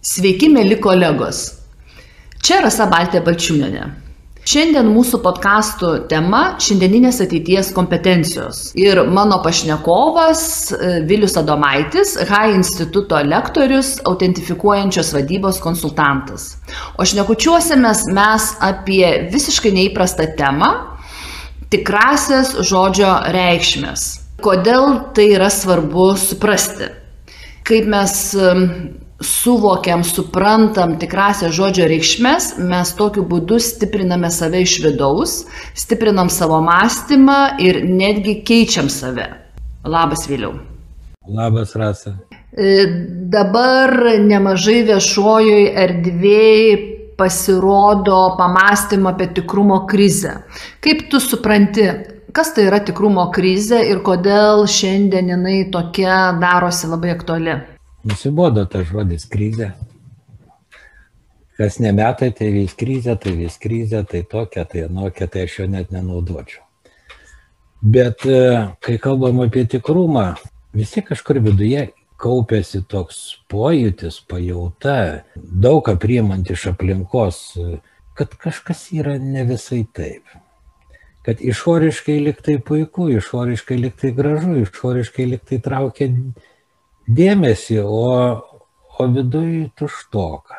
Sveiki, mėly kolegos. Čia Rasa Baltė Balčiūnenė. Šiandien mūsų podkastų tema - šiandieninės ateities kompetencijos. Ir mano pašnekovas e, Vilius Adomaitis, HAI instituto lektorius, autentifikuojančios vadybos konsultantas. O šnekučiuosimės mes apie visiškai neįprastą temą - tikrasias žodžio reikšmės. Kodėl tai yra svarbu suprasti? Kaip mes suvokiam, suprantam tikrasią žodžio reikšmės, mes tokiu būdu stipriname save iš vidaus, stiprinam savo mąstymą ir netgi keičiam save. Labas vėliau. Labas Rasa. E, dabar nemažai viešojoj erdvėjai pasirodo pamastymą apie tikrumo krizę. Kaip tu supranti, kas tai yra tikrumo krizė ir kodėl šiandien jinai tokia darosi labai aktuali? Nusibodo tas žodis krizė. Kas ne metai, tai vis krizė, tai vis krizė, tai tokia, tai anokia, tai aš jo net nenaudočiau. Bet e, kai kalbam apie tikrumą, visi kažkur viduje kaupėsi toks pojūtis, pajauta, daug ką priimant iš aplinkos, kad kažkas yra ne visai taip. Kad išoriškai liktai puiku, išoriškai liktai gražu, išoriškai liktai traukia dėmesį, o, o viduj tuštoka.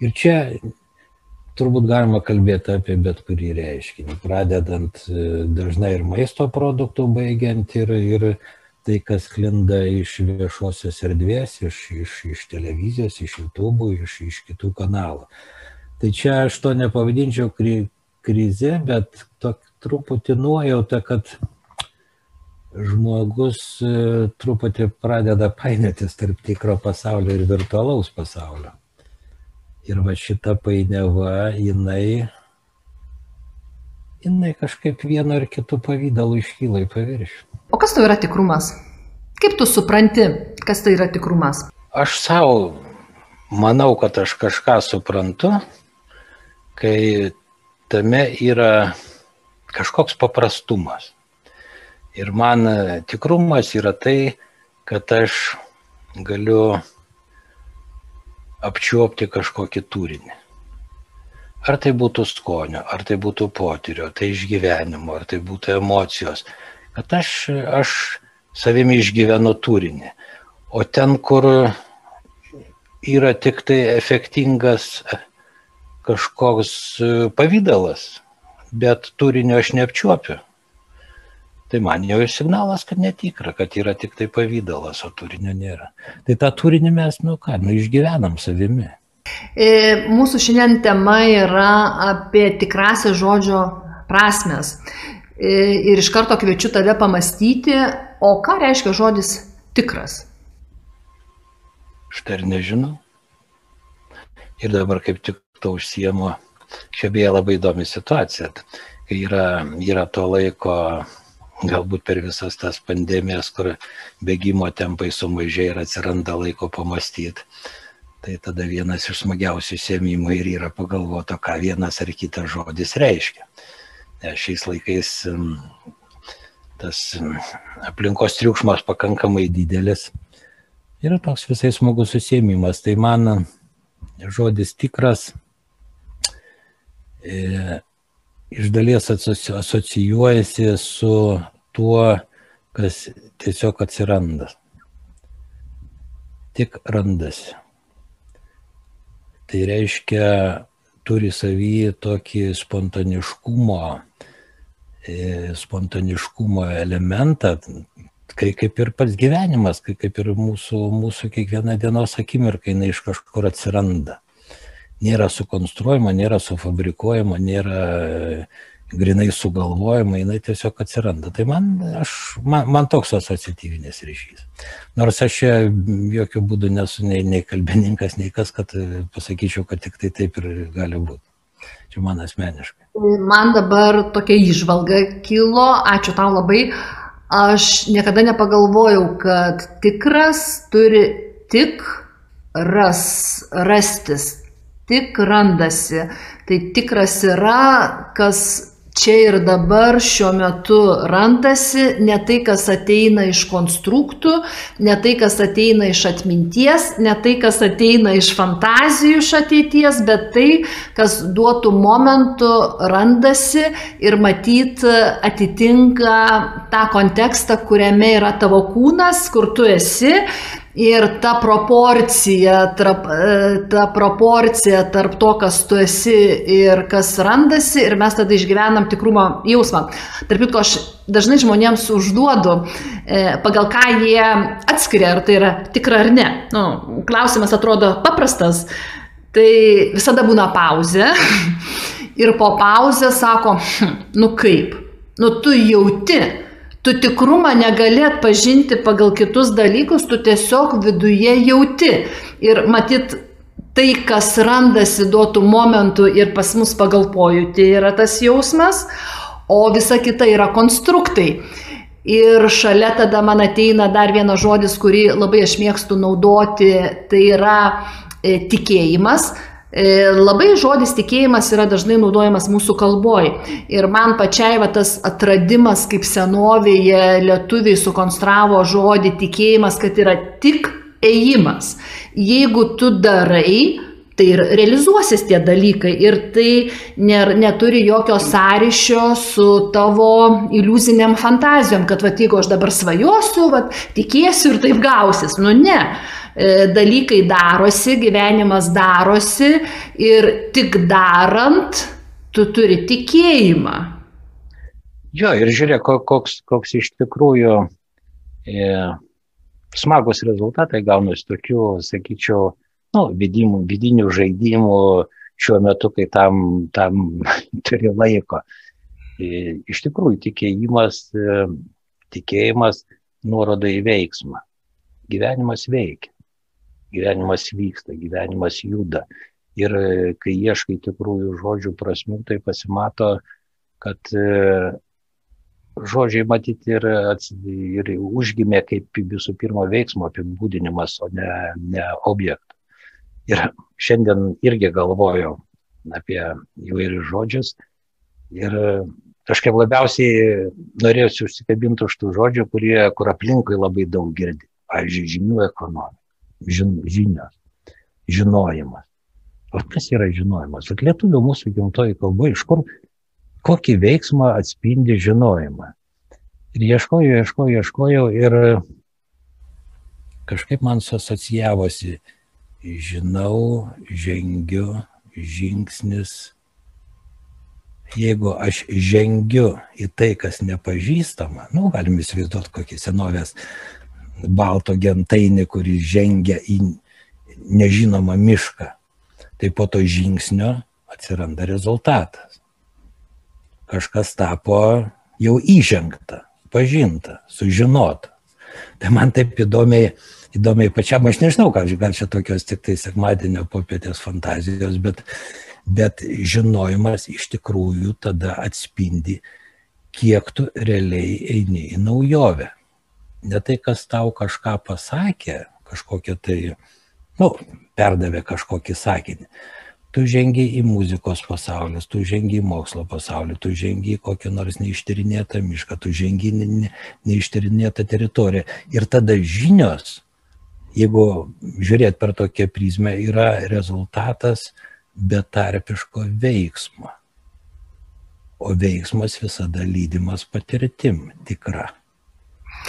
Ir čia turbūt galima kalbėti apie bet kurį reiškinį, pradedant e, dažnai ir maisto produktų, baigiant ir, ir tai, kas klinda iš viešosios erdvės, iš, iš, iš televizijos, iš YouTube, iš, iš kitų kanalų. Tai čia aš to nepavadinčiau kri, krize, bet tok, truputį nuojauta, kad žmogus e, truputį pradeda painiotis tarp tikro pasaulio ir virtualaus pasaulio. Ir va šita painiava, jinai, jinai kažkaip vienu ar kitu pavydalu iškyla į paviršių. O kas tai yra tikrumas? Kaip tu supranti, kas tai yra tikrumas? Aš savo manau, kad aš kažką suprantu, kai tame yra kažkoks paprastumas Ir man e, tikrumas yra tai, kad aš galiu apčiuopti kažkokį turinį. Ar tai būtų skonio, ar tai būtų potyrio, tai išgyvenimo, ar tai būtų emocijos. Kad aš, aš savimi išgyvenu turinį. O ten, kur yra tik tai efektingas kažkoks pavydalas, bet turinio aš neapčiuopiu tai man jau ir signalas, kad netikra, kad yra tik tai pavydalas, o turinio nėra. Tai tą turinį mes, nu ką, nu išgyvenam savimi. E, mūsų šiandien tema yra apie tikrasią žodžio prasmes. E, ir iš karto kviečiu tave pamastyti, o ką reiškia žodis tikras? Štai ir nežinau. Ir dabar kaip tik to užsiemu, čia beje labai įdomi situacija, kai yra, yra to laiko galbūt per visas tas pandemijas, kur bėgimo tempai sumažėja ir atsiranda laiko pamastyti. Tai tada vienas iš smagiausių sėmimų ir yra pagalvoti, ką vienas ar kitas žodis reiškia. Nes šiais laikais tas aplinkos triukšmas pakankamai didelis. Yra toks visai smagus susėmimas. Tai man žodis tikras e, iš dalies asocijuojasi su tuo, kas tiesiog atsiranda. Tik randasi. Tai reiškia, turi savį tokį spontaniškumo, e, spontaniškumo elementą, kai kaip ir pats gyvenimas, kai kaip ir mūsų, mūsų kiekviena dienos akimirka, jinai iš kažkur atsiranda nėra sukonstruojama, nėra sufabrikuojama, nėra grinai sugalvojama, jinai tiesiog atsiranda. Tai man, aš, man, man toks asociatyvinis ryšys. Nors aš čia jokių būdų nesu nei, nei kalbininkas, nei kas, kad e, pasakyčiau, kad tik tai taip ir gali būti. Čia man asmeniškai. Man dabar tokia išvalga kilo, ačiū tau labai. Aš niekada nepagalvojau, kad tikras turi tik ras, rastis, tik randasi. Tai tikras yra, kas čia ir dabar šiuo metu randasi, ne tai, kas ateina iš konstruktų, ne tai, kas ateina iš atminties, ne tai, kas ateina iš fantazijų iš ateities, bet tai, kas duotų momentų randasi ir matyt atitinka tą kontekstą, kuriame yra tavo kūnas, kur tu esi Ir ta proporcija, tarp, e, ta proporcija tarp to, kas tu esi ir kas randasi, ir mes tada išgyvenam tikrumo jausmą. Tarp kitko, aš dažnai žmonėms užduodu, e, pagal ką jie atskiria, ar tai yra tikra ar ne. Nu, klausimas atrodo paprastas, tai visada būna pauzė. Ir po pauzės sako, hm, nu kaip, nu tu jauti, Tu tikrumą negali atpažinti pagal kitus dalykus, tu tiesiog viduje jauti. Ir matyt, tai, kas randasi duotų momentų ir pas mus pagal pojūtį yra tas jausmas, o visa kita yra konstruktai. Ir šalia tada man ateina dar vienas žodis, kurį labai aš mėgstu naudoti, tai yra e, tikėjimas. E, labai žodis tikėjimas yra dažnai naudojamas mūsų kalboj. Ir man pačiai va, tas atradimas, kaip senovėje lietuviai sukonstravo žodį tikėjimas, kad yra tik ėjimas. Jeigu tu darai, tai ir realizuosis tie dalykai ir tai nėra, neturi jokio sąryšio su tavo iliuziniam fantazijom, kad va, jeigu aš dabar svajosiu, va, tikėsiu ir taip gausis. Nu ne E, dalykai darosi, gyvenimas darosi ir tik darant tu turi tikėjimą. Jo, ir žiūrėk, koks, koks iš tikrųjų e, smagus rezultatai gaunasi tokių, sakyčiau, nu, vidinių, vidinių žaidimų šiuo metu, kai tam, tam turi laiko. E, iš tikrųjų, tikėjimas, e, tikėjimas nuoroda į veiksmą. Gyvenimas veikia gyvenimas vyksta, gyvenimas juda. Ir e, kai ieškai tikrųjų žodžių prasmių, tai pasimato, kad žodžiai matyti ir, ir užgimė kaip visų pirma veiksmo apibūdinimas, o ne, ne objektų. Ir šiandien irgi galvojau apie įvairius žodžius ir kažkaip labiausiai norėsiu užsikabinti už tų žodžių, kurie, kur aplinkui labai daug girdi. Pavyzdžiui, žinių ekonomika žin, žinios, žinojimas. O kas yra žinojimas? Vat lietuvių mūsų gimtoji kalba, iš kur, kokį veiksmą atspindi žinojimą. Ir ieškojau, ieškojau, ieškojau ir kažkaip man suasocijavosi, žinau, žengiu, žingsnis. Jeigu aš žengiu į tai, kas nepažįstama, nu, galim įsivaizduoti kokį senovės balto gentainį, kuris žengia į nežinomą mišką. Tai po to žingsnio atsiranda rezultatas. Kažkas tapo jau įžengta, pažinta, sužinota. Tai man taip įdomiai, įdomiai pačiam, aš nežinau, gal, gal čia tokios tik tai sekmadienio popietės fantazijos, bet, bet žinojimas iš tikrųjų tada atspindi, kiek tu realiai eini į naujovę ne tai, kas tau kažką pasakė, kažkokią tai, nu, perdavė kažkokį sakinį. Tu žengi į muzikos pasaulį, tu žengi į mokslo pasaulį, tu žengi į kokią nors neištyrinėtą mišką, tu žengi į neištyrinėtą teritoriją. Ir tada žinios, jeigu žiūrėt per tokią prizmę, yra rezultatas betarpiško veiksmo. O veiksmas visada lydimas patirtim tikra.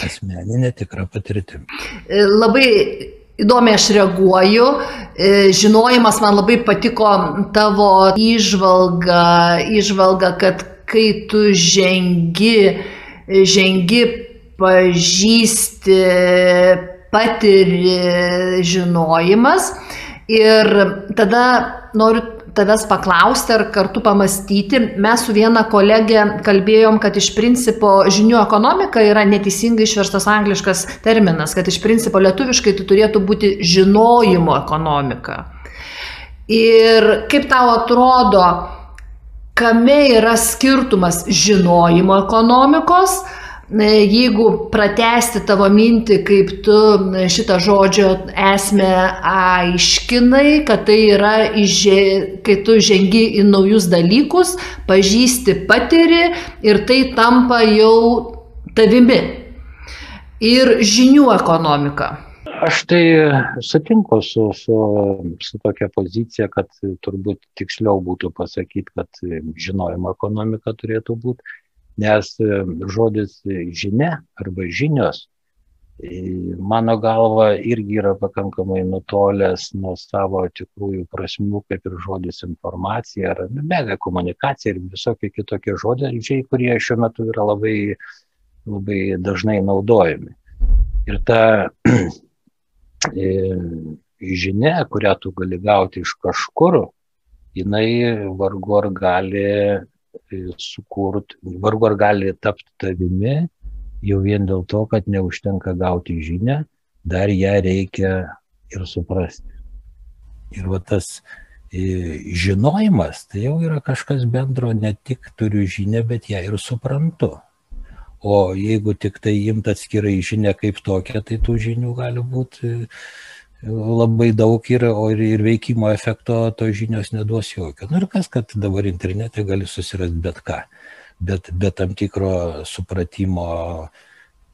Asmeninė tikra patirtim. E, labai įdomiai aš reaguoju. E, žinojimas man labai patiko tavo įžvalga, įžvalga kad kai tu žengi, žengi, pažįsti, patiri žinojimas. Ir tada noriu tavęs paklausti ar kartu pamastyti. Mes su viena kolegė kalbėjom, kad iš principo žinių ekonomika yra neteisingai išverstas angliškas terminas, kad iš principo lietuviškai tai turėtų būti žinojimo ekonomika. Ir kaip tau atrodo, kame yra skirtumas žinojimo ekonomikos jeigu pratesti tavo mintį, kaip tu šitą žodžio esmę aiškinai, kad tai yra, kai tu žengi į naujus dalykus, pažįsti, patiri ir tai tampa jau tavimi. Ir žinių ekonomika. Aš tai sutinku su, su, su tokia pozicija, kad turbūt tiksliau būtų pasakyti, kad žinojimo ekonomika turėtų būti, nes žodis žinia arba žinios, mano galva, irgi yra pakankamai nutolęs nuo savo tikrųjų prasmių, kaip ir žodis informacija ar mega komunikacija ir visokie kitokie žodžiai, kurie šiuo metu yra labai, labai dažnai naudojami. Ir ta E, žinia, kurią tu gali gauti iš kažkur, jinai vargu ar gali e, sukurti, vargu ar gali tapti tavimi, jau vien dėl to, kad neužtenka gauti žinę, dar ją reikia ir suprasti. Ir va tas e, žinojimas, tai jau yra kažkas bendro, ne tik turiu žinę, bet ją ir suprantu. O jeigu tik tai imt atskirai žinę kaip tokią, tai tų žinių gali būti e, labai daug ir, o ir, ir veikimo efekto to žinios neduos jokio. Na nu ir kas, kad dabar internete gali susirasti bet ką, bet be tam tikro supratimo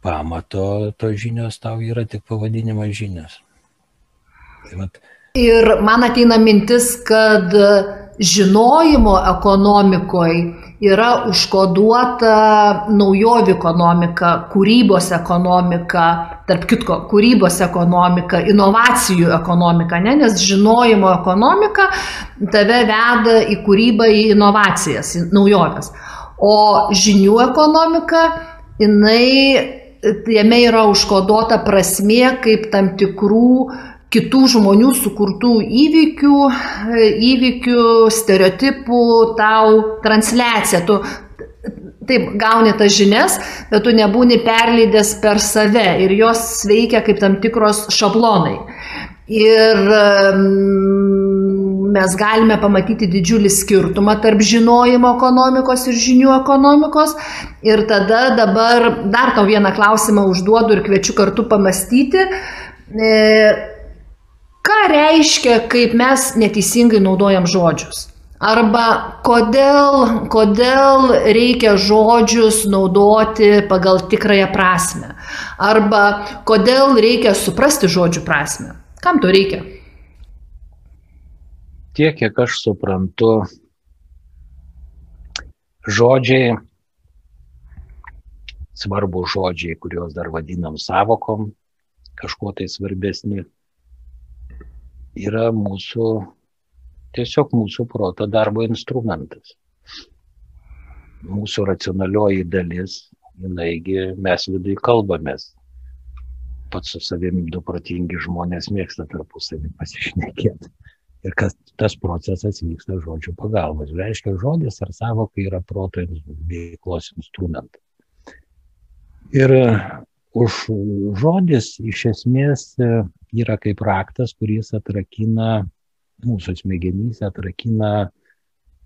pamato to žinios tau yra tik pavadinimas žinios. Tai vat, Ir man ateina mintis, kad žinojimo ekonomikoje yra užkoduota naujovių ekonomika, kūrybos ekonomika, tarp kitko, kūrybos ekonomika, inovacijų ekonomika, ne? nes žinojimo ekonomika tave veda į kūrybą, į inovacijas, į naujoves. O žinių ekonomika, jinai, jame yra užkoduota prasmė kaip tam tikrų kitų žmonių sukurtų įvykių, įvykių, stereotipų, tau transliacija. Tu taip gauni tas žinias, bet tu nebūni perleidęs per save ir jos veikia kaip tam tikros šablonai. Ir mes galime pamatyti didžiulį skirtumą tarp žinojimo ekonomikos ir žinių ekonomikos. Ir tada dabar dar tau vieną klausimą užduodu ir kviečiu kartu pamastyti e, Ką reiškia, kaip mes neteisingai naudojam žodžius? Arba kodėl, kodėl reikia žodžius naudoti pagal tikrąją prasme? Arba kodėl reikia suprasti žodžių prasme? Kam to reikia? Tiek, kiek aš suprantu, žodžiai, svarbu žodžiai, kuriuos dar vadinam savokom, kažkuo tai svarbesni, yra mūsų, tiesiog mūsų proto darbo instrumentas. Mūsų racionalioji dalis, jinaigi mes vidui kalbamės. Pats su savimi du protingi žmonės mėgsta tarpusavį pasišnekėti. Ir kas tas procesas vyksta žodžių pagalbos. Reiškia, žodis ar savoka yra proto veiklos instrumentas. Ir už žodis iš esmės yra kaip raktas, kuris atrakina mūsų smegenyse, atrakina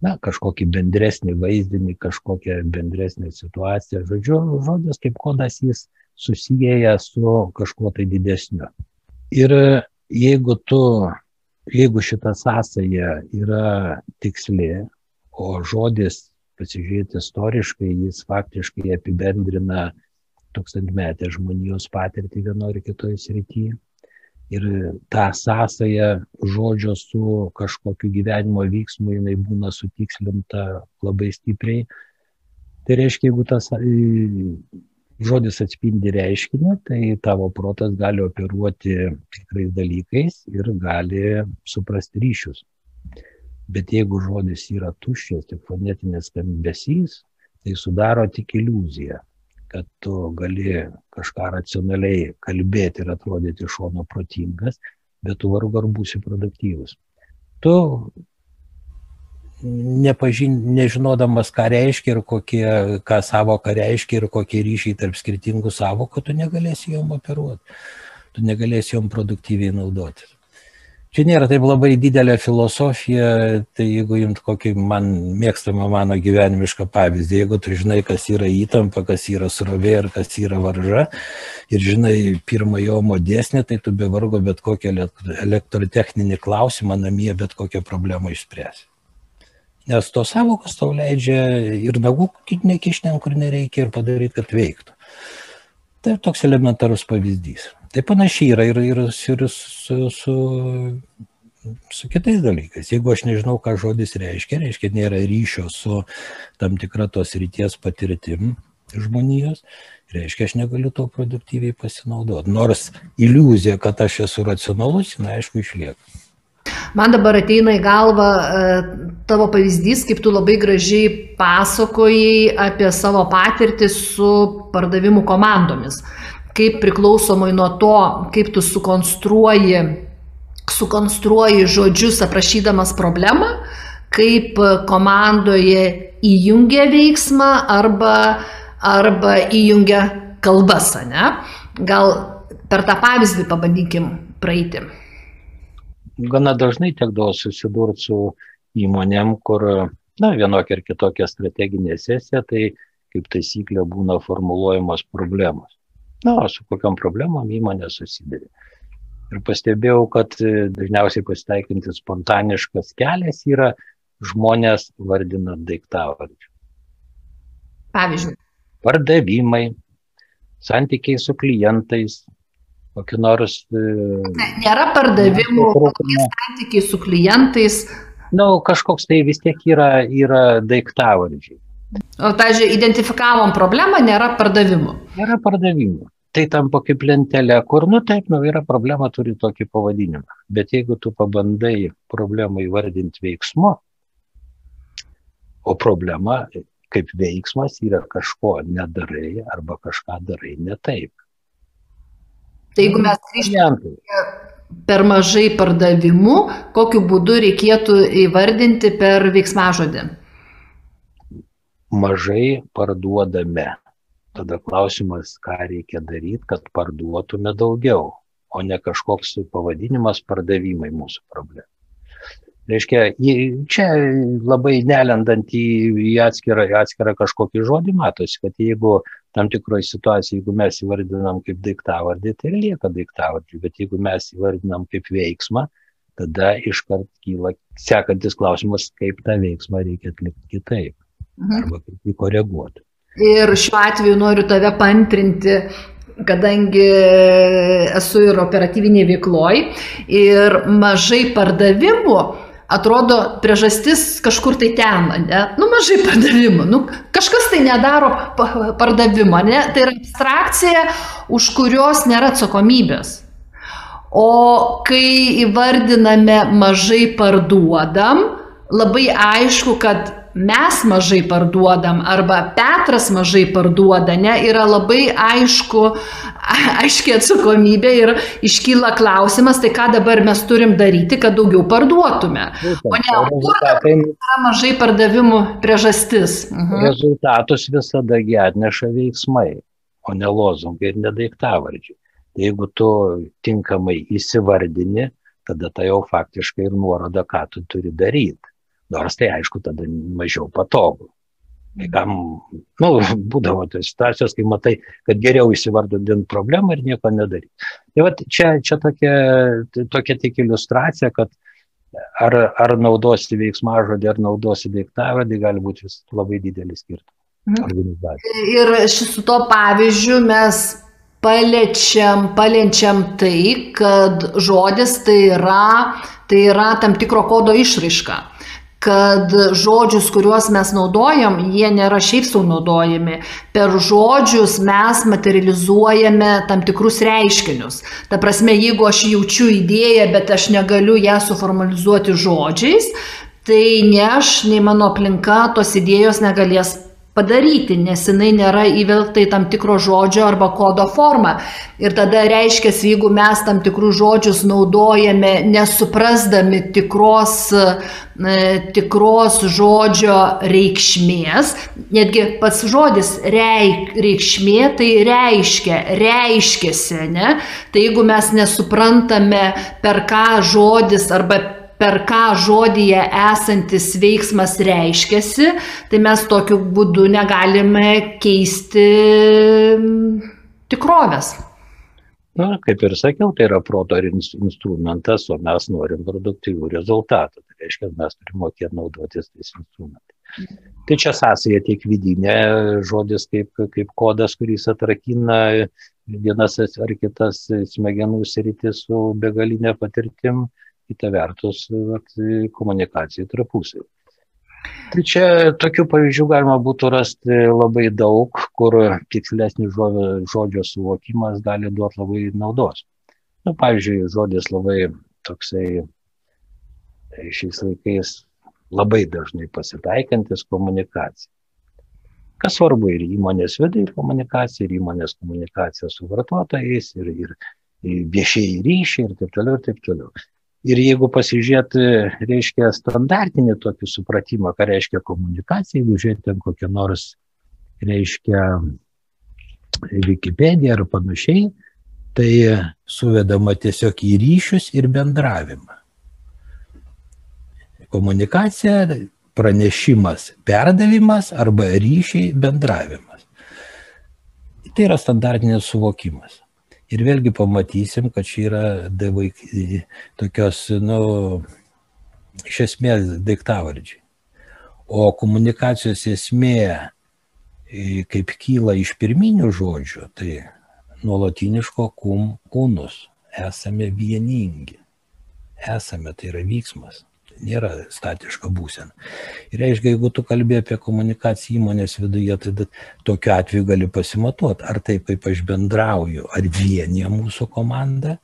na, kažkokį bendresnį vaizdinį, kažkokią bendresnę situaciją. Žodžiu, žodis kaip kodas jis susijęja su kažkuo tai didesniu. Ir jeigu tu, jeigu šita sąsaja yra tiksli, o žodis, pasižiūrėti istoriškai, jis faktiškai apibendrina tūkstantmetę žmonijos patirtį vienoje ar kitoje srityje, ir ta sąsaja žodžio su kažkokiu gyvenimo vyksmu, jinai būna sutikslinta labai stipriai. Tai reiškia, jeigu tas žodis atspindi reiškinį, tai tavo protas gali operuoti tikrais dalykais ir gali suprasti ryšius. Bet jeigu žodis yra tuščias, tik fonetinis skambesys, tai sudaro tik iliuziją kad tu gali kažką racionaliai kalbėti ir atrodyti iš šono protingas, bet tu vargu ar būsi produktyvus. Tu nepažin, nežinodamas, ką reiškia ir kokie, ką savoka reiškia ir kokie ryšiai tarp skirtingų savokų, tu negalėsi jom operuoti, tu negalėsi jom produktyviai naudoti. Čia nėra taip labai didelė filosofija, tai jeigu imt kokį man mėgstamą mano gyvenimišką pavyzdį, jeigu tu žinai, kas yra įtampa, kas yra srovė ir kas yra varža, ir žinai pirmąjo modesnį, tai tu be vargo bet kokią elektrotechninį klausimą namie bet kokią problemą išspręsi. Nes tos savokos tau leidžia ir nagų nekišten, kur nereikia, ir padaryti, kad veiktų. Tai toks elementarus pavyzdys. Tai panašiai yra ir, ir, ir su, su, su kitais dalykais. Jeigu aš nežinau, ką žodis reiškia, reiškia, nėra ryšio su tam tikra tos ryties patirtim žmonijos, reiškia, aš negaliu to produktyviai pasinaudoti. Nors iliuzija, kad aš esu racionalus, jinai aišku išlieka. Man dabar ateina į galvą e, tavo pavyzdys, kaip tu labai gražiai pasakojai apie savo patirtį su pardavimų komandomis kaip priklausomai nuo to, kaip tu sukonstruoji, sukonstruoji žodžius aprašydamas problemą, kaip komandoje įjungia veiksmą arba, arba įjungia kalbas, ne? Gal per tą pavyzdį pabandykim praeiti. Gana dažnai tekdavo susidurti su įmonėm, kur, na, vienokia ir kitokia strateginė sesija, tai kaip taisyklė būna formuluojamos problemos na, su kokiam problemom įmonė susiduria. Ir pastebėjau, kad e, dažniausiai pasitaikintis spontaniškas kelias yra žmonės vardina daiktavardžių. Pavyzdžiui. Pardavimai, santykiai su klientais, kokie nors. E, ne, nėra pardavimų, kokie santykiai su klientais. Na, nu, kažkoks tai vis tiek yra, yra daiktavardžiai. O, pavyzdžiui, identifikavom problemą, nėra pardavimų. Nėra pardavimų. Tai tampa kaip lentelė, kur, nu taip, nu yra problema, turi tokį pavadinimą. Bet jeigu tu pabandai problemą įvardinti veiksmu, o problema kaip veiksmas yra kažko nedarai arba kažką darai ne taip. Tai jeigu mes grįžtame per mažai pardavimų, kokiu būdu reikėtų įvardinti per veiksmažodį? mažai parduodame. Tada klausimas, ką reikia daryti, kad parduotume daugiau, o ne kažkoks pavadinimas pardavimai mūsų problema. Reiškia, čia labai nelendant į, į, atskirą, į atskirą kažkokį žodį, matosi, kad jeigu tam tikroje situacijoje, jeigu mes įvardinam kaip daiktavardį, tai lieka daiktavardį, bet jeigu mes įvardinam kaip veiksmą, tada iškart kyla sekantis klausimas, kaip tą veiksmą reikia atlikti kitaip mhm. arba kaip jį koreguoti. Ir šiuo atveju noriu tave pantrinti, kadangi esu ir operatyviniai veikloj ir mažai pardavimų, atrodo priežastis kažkur tai ten, ne? Nu, mažai pardavimų, nu, kažkas tai nedaro pardavimo, ne? Tai yra abstrakcija, už kurios nėra atsakomybės. O kai įvardiname mažai parduodam, labai aišku, kad mes mažai parduodam arba Petras mažai parduoda, ne, yra labai aišku, aiškiai atsakomybė ir iškyla klausimas, tai ką dabar mes turim daryti, kad daugiau parduotume. O ne, kur yra mažai pardavimų priežastis. Mhm. Rezultatus visada atneša veiksmai, o ne lozungai ir nedaiktavardžiai. Tai jeigu tu tinkamai įsivardini, tada tai jau faktiškai ir nuoroda, ką tu turi daryti. Nors tai aišku, tada mažiau patogu. Kai kam, nu, būdavo tos situacijos, kai matai, kad geriau įsivardinti problemą ir nieko nedaryti. Tai va, čia, čia tokia, tokia tik iliustracija, kad ar, ar naudosi veiksmažodį, ar naudosi daiktavardį, gali būti vis labai didelis skirtumas. Mhm. Ir su to pavyzdžiu mes paliečiam, paliečiam tai, kad žodis tai yra, tai yra tam tikro kodo išraiška kad žodžius, kuriuos mes naudojam, jie nėra šiaip sau naudojami. Per žodžius mes materializuojame tam tikrus reiškinius. Ta prasme, jeigu aš jaučiu idėją, bet aš negaliu ją suformalizuoti žodžiais, tai ne aš, nei mano aplinka tos idėjos negalės padaryti, nes jinai nėra įvelgta į tam tikro žodžio arba kodo formą. Ir tada reiškia, jeigu mes tam tikrus žodžius naudojame nesuprasdami tikros, e, tikros žodžio reikšmės, netgi pats žodis reik, reikšmė tai reiškia, reiškiasi, ne? Tai jeigu mes nesuprantame, per ką žodis arba per ką žodyje esantis veiksmas reiškiasi, tai mes tokiu būdu negalime keisti mm, tikrovės. Na, kaip ir sakiau, tai yra proto instrumentas, o mes norim produktyvių rezultatų. Tai reiškia, mes turime mokėti naudotis tais instrumentais. Tai čia sąsaja tiek vidinė žodis kaip, kaip kodas, kuris atrakina vienas ar kitas smegenų sritis su begalinė patirtim, kita vertus vat, komunikacija tarpusai. Tai čia tokių pavyzdžių galima būtų rasti labai daug, kur tikslesnis žodžio suvokimas gali duoti labai naudos. Nu, pavyzdžiui, žodis labai toksai šiais laikais labai dažnai pasitaikantis komunikacija. Kas svarbu ir įmonės vidai komunikacija, ir įmonės komunikacija su vartotojais, ir, ir viešieji ryšiai, ir taip toliau, ir taip toliau. Ir jeigu pasižiūrėt, reiškia, standartinį tokį supratimą, ką reiškia komunikacija, jeigu žiūrėt ten kokią nors, reiškia, Wikipedia ar panašiai, tai suvedama tiesiog į ryšius ir bendravimą. Komunikacija, pranešimas, perdavimas arba ryšiai, bendravimas. Tai yra standartinis suvokimas. Ir vėlgi pamatysim, kad čia yra davaik, tokios, nu, iš esmės daiktavardžiai. O komunikacijos esmė, kaip kyla iš pirminių žodžių, tai nuo latiniško kum kūnus. Esame vieningi. Esame, tai yra vyksmas nėra statiška būsena. Ir reiškia, jeigu tu kalbė apie komunikaciją įmonės viduje, tai tokiu atveju gali pasimatuoti, ar taip kaip aš bendrauju, ar vienyje mūsų komanda,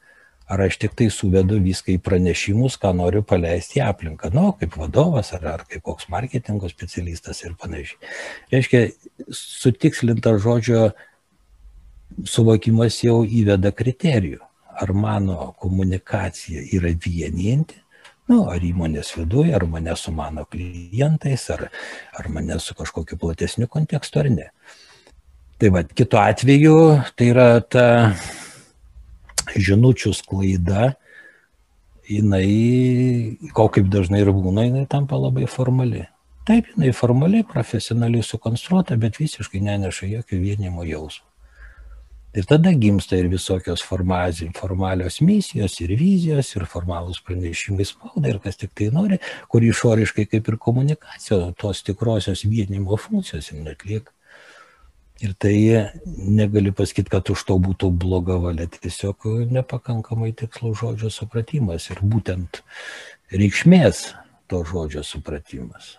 ar aš tik tai suvedu viską į pranešimus, ką noriu paleisti į aplinką, nu, kaip vadovas, ar, ar kaip koks marketingo specialistas ir panašiai. Reiškia, sutikslinta žodžio suvokimas jau įveda kriterijų. Ar mano komunikacija yra vieninti, nu, ar įmonės viduje, ar mane su mano klientais, ar, ar mane su kažkokiu platesniu kontekstu, ar ne. Tai va, kitu atveju tai yra ta žinučių sklaida, jinai, ko kaip dažnai ir būna, jinai tampa labai formali. Taip, jinai formaliai, profesionaliai sukonstruota, bet visiškai neneša jokio vienimo jausmo. Ir tada gimsta ir visokios formalios misijos, ir vizijos, ir formalūs pranešimai spaudai, ir kas tik tai nori, kur išoriškai kaip ir komunikacija, tos tikrosios vienimo funkcijos netlieka. Ir tai negali pasakyti, kad už to būtų bloga valia, tiesiog nepakankamai tikslų žodžio supratimas ir būtent reikšmės to žodžio supratimas.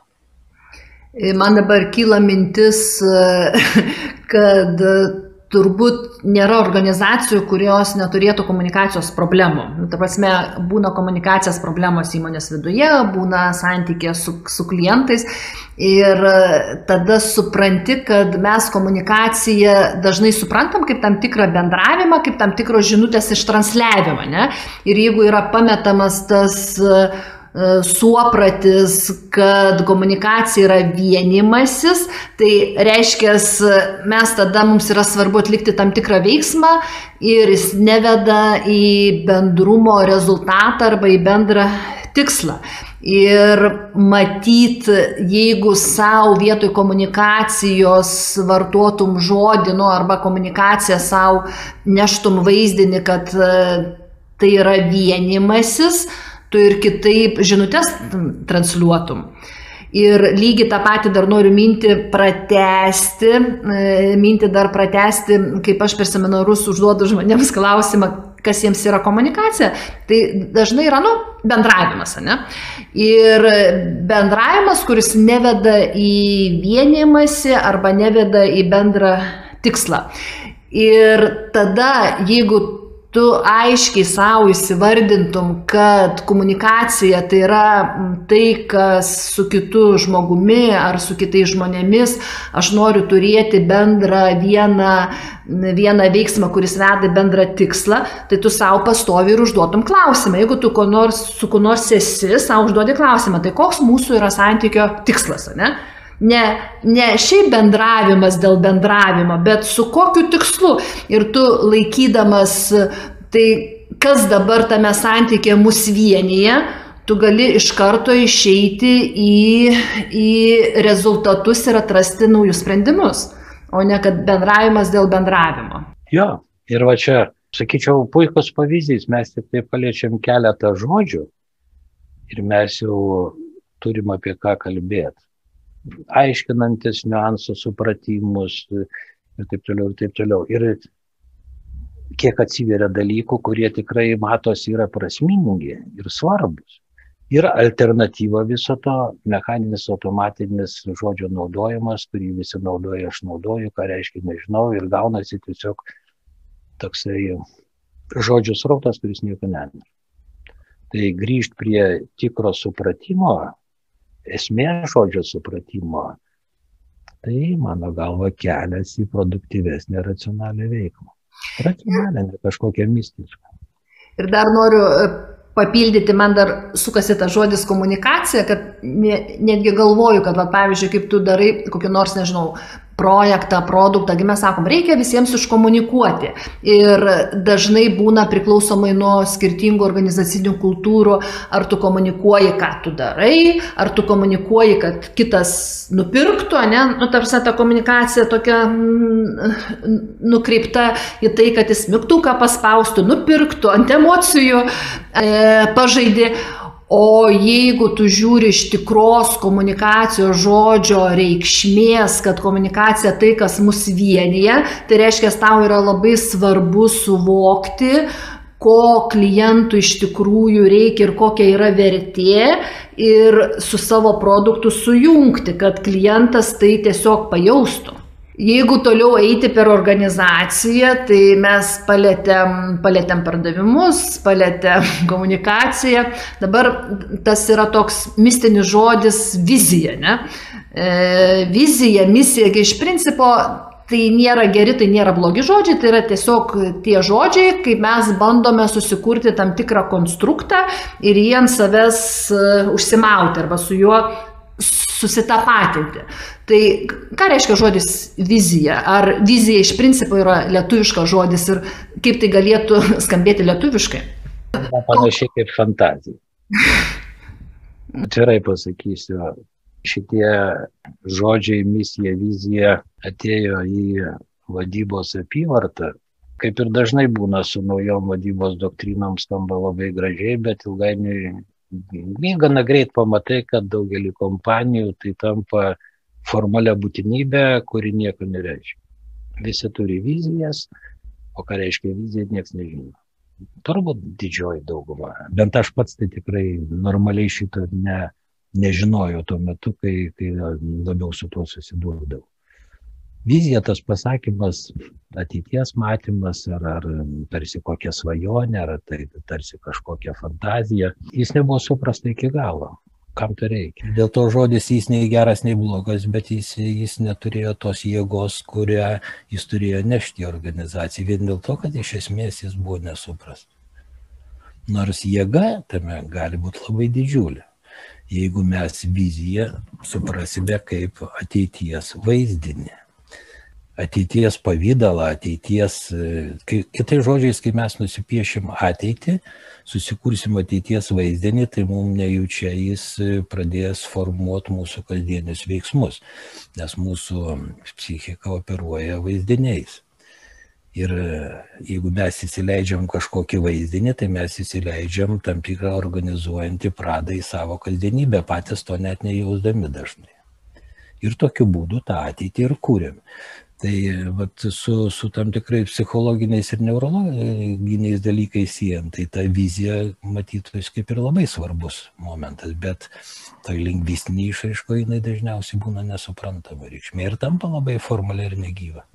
Man dabar kyla mintis, kad turbūt nėra organizacijų, kurios neturėtų komunikacijos problemų. Nu, ta prasme, būna komunikacijos problemos įmonės viduje, būna santykė su, su klientais ir tada supranti, kad mes komunikaciją dažnai suprantam kaip tam tikrą bendravimą, kaip tam tikros žinutės ištransliavimą. Ne? Ir jeigu yra pametamas tas uh, suopratis, kad komunikacija yra vienimasis, tai reiškia, mes tada mums yra svarbu atlikti tam tikrą veiksmą ir jis neveda į bendrumo rezultatą arba į bendrą tikslą. Ir matyt, jeigu savo vietoj komunikacijos vartotum žodį, nu, arba komunikaciją savo neštum vaizdinį, kad e, tai yra vienimasis, tu ir kitaip žinutės transliuotum. Ir lygiai tą patį dar noriu mintį pratesti, e, mintį dar pratesti, kaip aš per seminarus užduodu žmonėms klausimą, kas jiems yra komunikacija, tai dažnai yra, nu, bendravimas, ne? Ir bendravimas, kuris neveda į vienimąsi arba neveda į bendrą tikslą. Ir tada, jeigu tu aiškiai savo įsivardintum, kad komunikacija tai yra tai, kas su kitu žmogumi ar su kitais žmonėmis, aš noriu turėti bendrą vieną, vieną veiksmą, kuris veda bendrą tikslą, tai tu savo pastovi ir užduotum klausimą. Jeigu tu nors, su kuo nors esi, savo užduodi klausimą, tai koks mūsų yra santykio tikslas, ne? Ne, ne šiaip bendravimas dėl bendravimo, bet su kokiu tikslu. Ir tu laikydamas tai, kas dabar tame santykė mus vienyje, tu gali iš karto išeiti į, į rezultatus ir atrasti naujus sprendimus, o ne kad bendravimas dėl bendravimo. Jo, ir va čia, sakyčiau, puikus pavyzdys, mes tik tai paliečiam keletą žodžių ir mes jau turim apie ką kalbėti aiškinantis niuansus, supratimus ir taip toliau, ir taip toliau. Ir kiek atsiveria dalykų, kurie tikrai matosi yra prasmingi ir svarbus. Yra alternatyva viso to, mechaninis, automatinis žodžio naudojimas, kurį visi naudoja, aš naudoju, ką reiškia nežinau, ir gaunasi tiesiog toksai žodžių srautas, kuris nieko neneša. Tai grįžti prie tikro supratimo, esmė žodžio supratimo, tai mano galva kelias į produktyvesnę racionalią veiklą. Racionalią, ne kažkokią mistišką. Ir dar noriu e, papildyti, man dar sukasi tas žodis komunikacija, kad ne, netgi galvoju, kad, va, pavyzdžiui, kaip tu darai kokį nors, nežinau, projektą, produktą, kai mes sakom, reikia visiems iškomunikuoti. Ir dažnai būna priklausomai nuo skirtingų organizacinių kultūrų, ar tu komunikuoji, ką tu darai, ar tu komunikuoji, kad kitas nupirktų, ne, nu, tarsi ta komunikacija tokia mm, nukreipta į tai, kad jis mygtuką paspaustų, nupirktų, ant emocijų e, pažaidė. O jeigu tu žiūri iš tikros komunikacijos žodžio reikšmės, kad komunikacija tai, kas mus vienyje, tai reiškia, tau yra labai svarbu suvokti, ko klientui iš tikrųjų reikia ir kokia yra vertė ir su savo produktu sujungti, kad klientas tai tiesiog pajaustų. Jeigu toliau eiti per organizaciją, tai mes palėtėm, palėtėm pardavimus, palėtėm komunikaciją. Dabar tas yra toks mistinis žodis vizija. Ne? E, vizija, misija, iš principo tai nėra geri, tai nėra blogi žodžiai, tai yra tiesiog tie žodžiai, kai mes bandome susikurti tam tikrą konstruktą ir jį ant savęs e, užsimauti arba su juo susitapatinti. Tai ką reiškia žodis vizija? Ar vizija iš principo yra lietuviškas žodis ir kaip tai galėtų skambėti lietuviškai? Na, panašiai kaip fantazija. Atvirai pasakysiu, šitie žodžiai misija, vizija atėjo į vadybos apyvartą. Kaip ir dažnai būna su naujom vadybos doktrinom, skamba labai gražiai, bet ilgainiui gana greit pamatai, kad daugelį kompanijų tai tampa formalia būtinybė, kuri nieko nereiškia. Visi turi vizijas, o ką reiškia vizija, niekas nežino. Turbūt didžioji dauguma. Bent aš pats tai tikrai normaliai šito ne, nežinojau tuo metu, kai, kai labiau su tuo susidūrėdavau. Vizija tas pasakymas, ateities matymas, ar, ar tarsi kokia svajonė, ar tai tarsi kažkokia fantazija, jis nebuvo suprasta iki galo kam to reikia. Dėl to žodis jis nei geras, nei blogas, bet jis, jis neturėjo tos jėgos, kurią jis turėjo nešti į organizaciją, vien dėl to, kad iš esmės jis buvo nesupras. Nors jėga tame gali būti labai didžiulė, jeigu mes viziją suprasime kaip ateities vaizdinį ateities pavydalą, ateities, kitai žodžiais, kai mes nusipiešim ateitį, susikursim ateities vaizdinį, tai mums nejučia jis pradės formuoti mūsų kasdienius veiksmus, nes mūsų psichika operuoja vaizdiniais. Ir jeigu mes įsileidžiam kažkokį vaizdinį, tai mes įsileidžiam tam tikrą organizuojantį pradą į savo kasdienybę, patys to net nejausdami dažnai. Ir tokiu būdu tą ateitį ir kūrėm. Tai vat, su, su tam tikrai psichologiniais ir neurologiniais dalykais siejant, tai ta vizija matytus kaip ir labai svarbus momentas, bet tai lingvistinė išaiško jinai dažniausiai būna nesuprantama reikšmė ir tampa labai formaliai ir negyva.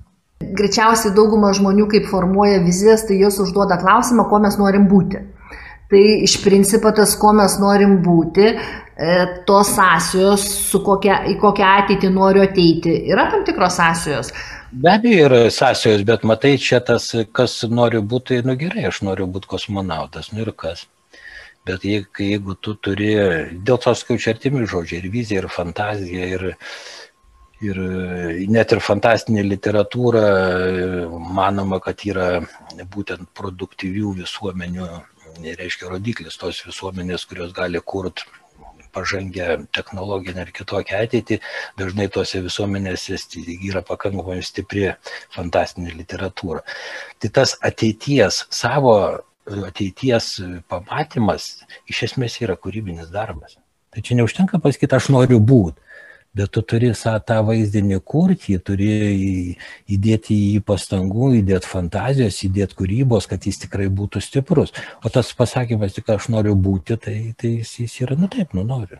Greičiausiai dauguma žmonių, kaip formuoja vizijas, tai jos užduoda klausimą, ko mes norim būti. Tai iš principo tas, ko mes norim būti, e, tos sąsajos, su kokia, į kokią ateitį noriu ateiti, yra tam tikros sąsajos. Be abejo yra sąsajos, bet matai, čia tas, kas noriu būti, nu gerai, aš noriu būti kosmonautas, nu ir kas. Bet jeigu, jeigu tu turi, dėl to skaičiu artimi žodžiai, ir vizija, ir fantazija, ir, ir net ir fantastinė literatūra manoma, kad yra būtent produktyvių visuomenių, reiškia rodiklis tos visuomenės, kurios gali kurti pažangę technologinę ar kitokią ateitį, dažnai tose visuomenėse yra pakankamai stipri fantastinė literatūra. Tai tas ateities, savo ateities pamatymas iš esmės yra kūrybinis darbas. Tai čia neužtenka pasakyti, aš noriu būti bet tu turi tą vaizdinį kurti, turi įdėti į jį pastangų, įdėti fantazijos, įdėti kūrybos, kad jis tikrai būtų stiprus. O tas pasakymas, tik aš noriu būti, tai, tai jis, jis yra, nu taip, nu noriu.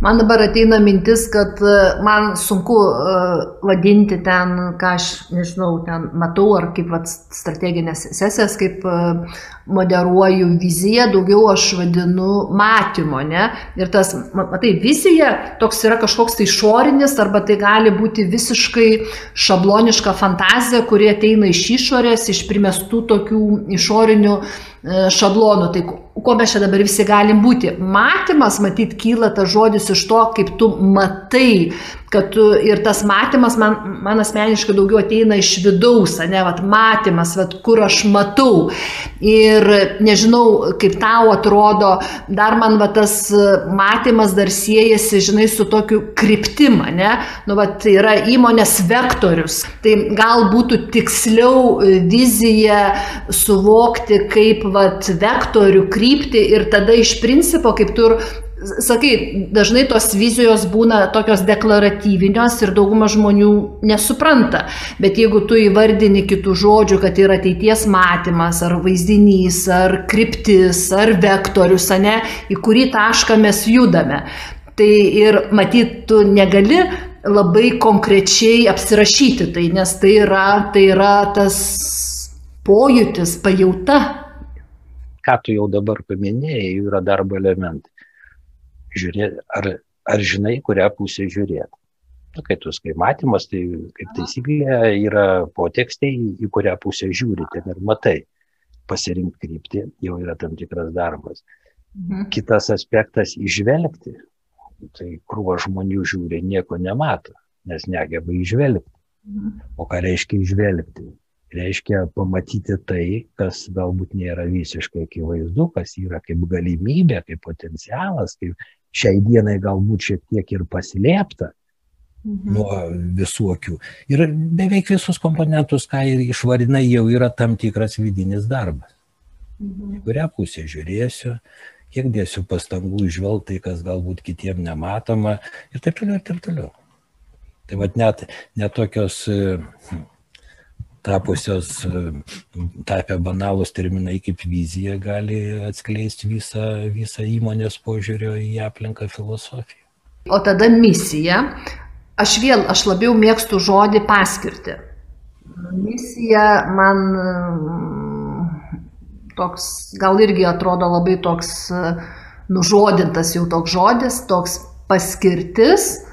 Man dabar ateina mintis, kad e, man sunku uh, vadinti ten, ką aš, nežinau, ten matau, ar kaip vat, strateginės sesijas, kaip uh, moderuoju viziją, daugiau aš vadinu matymo, ne? Ir tas, matai, vizija toks yra kažkoks tai išorinis, arba tai gali būti visiškai šabloniška fantazija, kuri ateina iš išorės, iš primestų tokių išorinių šablonų. Tai kuo mes čia dabar visi galim būti. Matymas, matyt, kyla tas žodis iš to, kaip tu matai, kad tu ir tas matymas man, man asmeniškai daugiau ateina iš vidaus, ne, vat, matymas, vat, kur aš matau. Ir nežinau, kaip tau atrodo, dar man vat, tas matymas dar siejasi, žinai, su tokiu kryptima, ne, nu, vat, yra įmonės vektorius. Tai gal būtų tiksliau viziją suvokti kaip vat, vektorių kryptimą kryptį ir tada iš principo, kaip tu sakai, dažnai tos vizijos būna tokios deklaratyvinios ir dauguma žmonių nesupranta. Bet jeigu tu įvardini kitų žodžių, kad yra ateities matymas, ar vaizdinys, ar kryptis, ar vektorius, ne, į kurį tašką mes judame. Tai ir matyt, tu negali labai konkrečiai apsirašyti tai, nes tai yra, tai yra tas pojūtis, pajauta ką tu jau dabar paminėjai, yra darbo elementai. Žiūrėti, ar, ar žinai, kurią pusę žiūrėti. Na, kai tu skai matymas, tai kaip taisyklė yra potekstai, į kurią pusę žiūri, ten ir matai. Pasirinkti kryptį jau yra tam tikras darbas. Mhm. Kitas aspektas - išvelgti. Tai krūva žmonių žiūri, nieko nemato, nes negeba išvelgti. Mhm. O ką reiškia išvelgti? reiškia pamatyti tai, kas galbūt nėra visiškai akivaizdu, kas yra kaip galimybė, kaip potencialas, kaip šiai dienai galbūt šiek tiek ir paslėpta mhm. nuo visų akių. Ir beveik visus komponentus, ką ir išvardinai, jau yra tam tikras vidinis darbas. Mhm. Kurią pusę žiūrėsiu, kiek dėsiu pastangų išvelgti tai, kas galbūt kitiem nematoma ir taip toliau, ir taip toliau. Tai vad net, net tokios tapusios, tapę banalus terminai kaip vizija gali atskleisti visą, visą įmonės požiūrio į aplinką filosofiją. O tada misija. Aš vėl, aš labiau mėgstu žodį paskirti. Misija man toks, gal irgi atrodo labai toks nužodintas jau toks žodis, toks paskirtis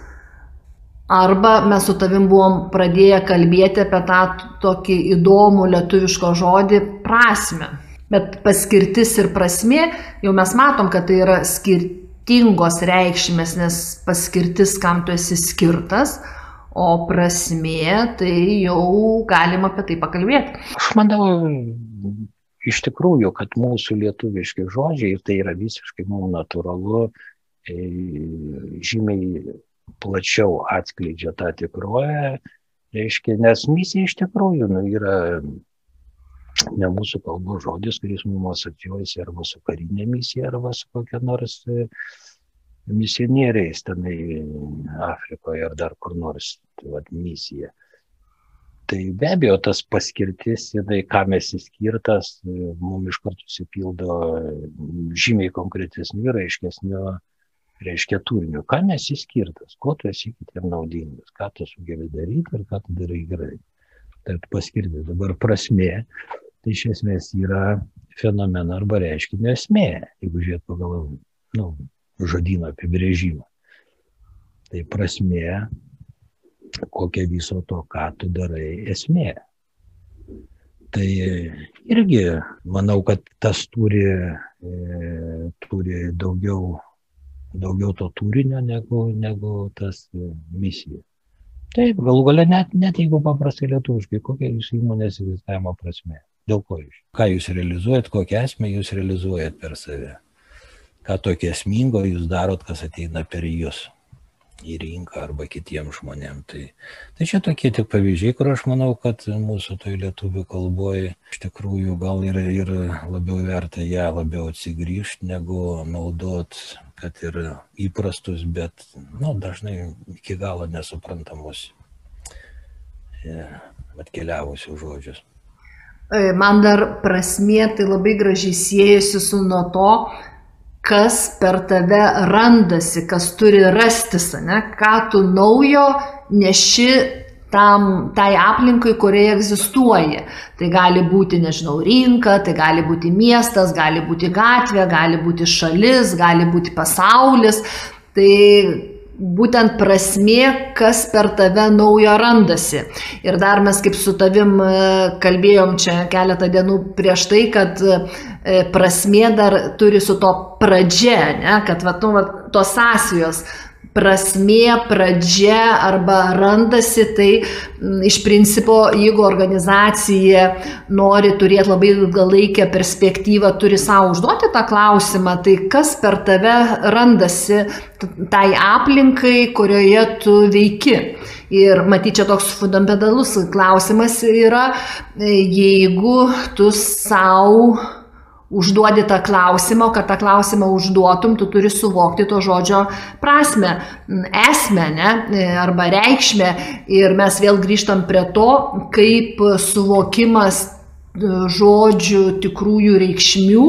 Arba mes su tavim buvom pradėję kalbėti apie tą tokį įdomų lietuviško žodį prasme. Bet paskirtis ir prasme, jau mes matom, kad tai yra skirtingos reikšmės, nes paskirtis, kam tu esi skirtas, o prasme, tai jau galima apie tai pakalbėti. Aš manau, iš tikrųjų, kad mūsų lietuviški žodžiai, ir tai yra visiškai mums natūralu, e, žymiai plačiau atskleidžia tą tikrovę, reiškia, nes misija iš tikrųjų nu, yra ne mūsų kalbos žodis, kuris mums asocijuojasi arba su karinė misija, arba su kokia nors e, misionieriais tenai Afrikoje ar dar kur nors, tai vad misija. Tai be abejo, tas paskirtis, jinai, kam esi skirtas, mums iš karto susipildo žymiai konkretesnių ir aiškesnių reiškia turiniu, kam esi skirtas, kuo tu esi kitiem naudingas, ką tu sugebi daryti ir ką tu darai gerai. Tai paskirti dabar prasme, tai iš esmės yra fenomeno arba reiškinio esmė, jeigu žiūrėt pagal nu, žodino apibrėžimą. Tai prasme, kokia viso to, ką tu darai, esmė. Tai irgi manau, kad tas turi, e, turi daugiau, daugiau to turinio negu, negu tas e, misija. Taip, galų gale net, net jeigu paprastai lietuviškai, kokia jūsų įmonės egzistavimo prasme, dėl ko jūs, ką jūs realizuojat, kokią esmę jūs realizuojat per save, ką tokio esmingo jūs darot, kas ateina per jūs į rinką arba kitiems žmonėms. Tai, tai čia tokie tik pavyzdžiai, kur aš manau, kad mūsų toj lietuvių kalboje iš tikrųjų gal ir, ir labiau verta ją labiau atsigrįžti, negu naudot kad ir įprastus, bet nu, dažnai iki galo nesuprantamus e, atkeliavusius žodžius. E, man dar prasmė tai labai gražiai siejasi su nuo to, kas per tave randasi, kas turi rastis, ne? ką tu naujo neši tam, tai aplinkai, kurioje egzistuoja. Tai gali būti, nežinau, rinka, tai gali būti miestas, gali būti gatvė, gali būti šalis, gali būti pasaulis. Tai būtent prasmė, kas per tave naujo randasi. Ir dar mes kaip su tavim e, kalbėjom čia keletą dienų prieš tai, kad e, prasmė dar turi su to pradžia, ne? kad va, nu, va, tos sąsijos prasmė, pradžia arba randasi, tai m, iš principo, jeigu organizacija nori turėti labai ilgalaikę perspektyvą, turi savo užduoti tą klausimą, tai kas per tave randasi tai aplinkai, kurioje tu veiki. Ir matyt, čia toks fundamentalus klausimas yra, jeigu tu savo užduodi tą klausimą, kad tą klausimą užduotum, tu turi suvokti to žodžio prasme, esmę, ne, arba reikšmę. Ir mes vėl grįžtam prie to, kaip suvokimas e, žodžių tikrųjų reikšmių,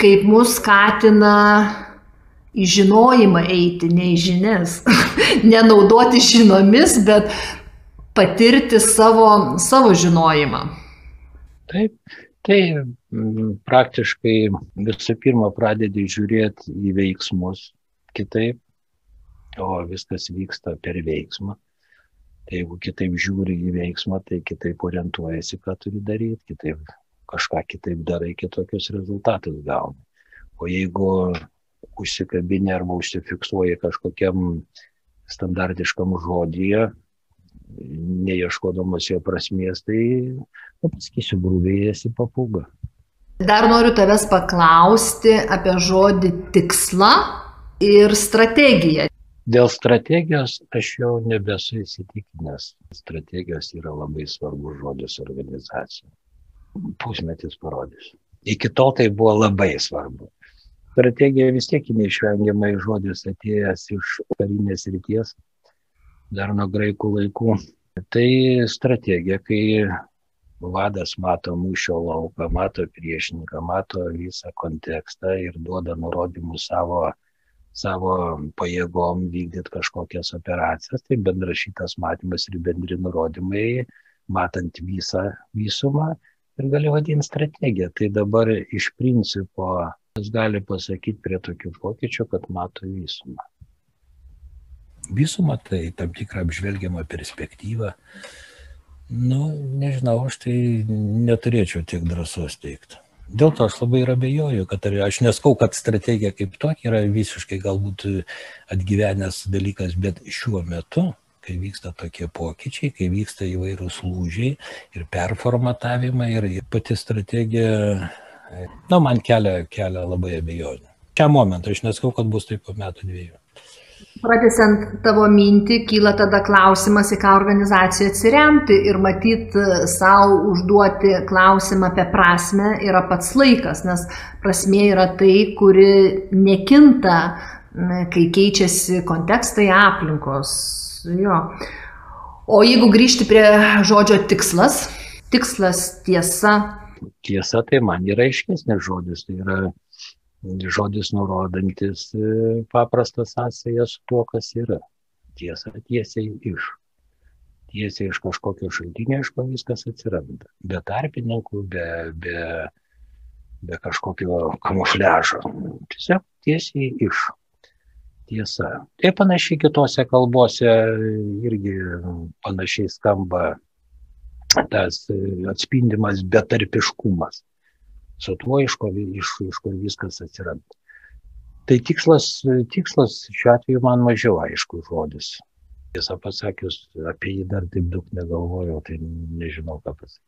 kaip mus skatina į žinojimą eiti, ne į žinias. Nenaudoti žinomis, bet patirti savo, savo žinojimą. Taip, Tai mm, praktiškai visų pirma pradedi žiūrėti į veiksmus kitaip, o viskas vyksta per veiksmą. Tai jeigu kitaip žiūri į veiksmą, tai kitaip orientuojasi, ką turi daryti, kitaip kažką kitaip darai, kitokius rezultatus gauni. O jeigu užsikabinė arba užsifiksuoji kažkokiam standartiškam žodyje, neieškodamas jo prasmės, tai, nu, pasakysiu, grūviai esi papūga. Dar noriu tavęs paklausti apie žodį tikslą ir strategiją. Dėl strategijos aš jau nebesu įsitikinęs. Strategijos yra labai svarbus žodis organizacija. Pusmetis parodys. Iki tol tai buvo labai svarbu. Strategija vis tiek neišvengiamai žodis atėjęs iš karinės ryties, dar nuo graikų laikų. Tai strategija, kai vadas mato mūšio lauką, mato priešininką, mato visą kontekstą ir duoda nurodymus savo, savo pajėgom vykdyti kažkokias operacijas, tai bendrašytas matymas ir bendri nurodymai, matant visą visumą ir gali vadinti strategiją. Tai dabar iš principo jis gali pasakyti prie tokių pokyčių, kad mato visumą visumą, tai tam tikrą apžvelgiamą perspektyvą. Nu, nežinau, aš tai neturėčiau tiek drąsos teikti. Dėl to aš labai ir abejoju, kad aš neskau, kad strategija kaip tokia yra visiškai galbūt atgyvenęs dalykas, bet šiuo metu, kai vyksta tokie pokyčiai, kai vyksta įvairūs lūžiai ir performatavimai ir pati strategija, na, man kelia, kelia labai abejonių. Šią momentą aš neskau, kad bus taip po metų dviejų. Pratesiant tavo mintį, kyla tada klausimas, į ką organizaciją atsiremti ir matyt savo užduoti klausimą apie prasme yra pats laikas, nes prasmė yra tai, kuri nekinta, kai keičiasi kontekstai aplinkos. Jo. O jeigu grįžti prie žodžio tikslas, tikslas tiesa. Tiesa tai man yra aiškesnis žodis, tai yra žodis nurodantis e, paprastą sąsąją su tuo, kas yra. Tiesa tiesiai iš. tiesiai iš kažkokio šaltinio, iš ko viskas atsiranda. Be tarpininkų, be, be, be kažkokio kamufliažo. Tiesiog tiesiai iš. Tiesa. Tai panašiai kitose kalbose irgi panašiai skamba tas atspindimas betarpiškumas. Su tuo, iš ko, iš, iš ko viskas atsiranda. Tai tikslas, tikslas šiuo atveju man mažiau aišku žodis. Tiesą pasakius, apie jį dar taip daug negalvojau, tai nežinau ką pasakyti.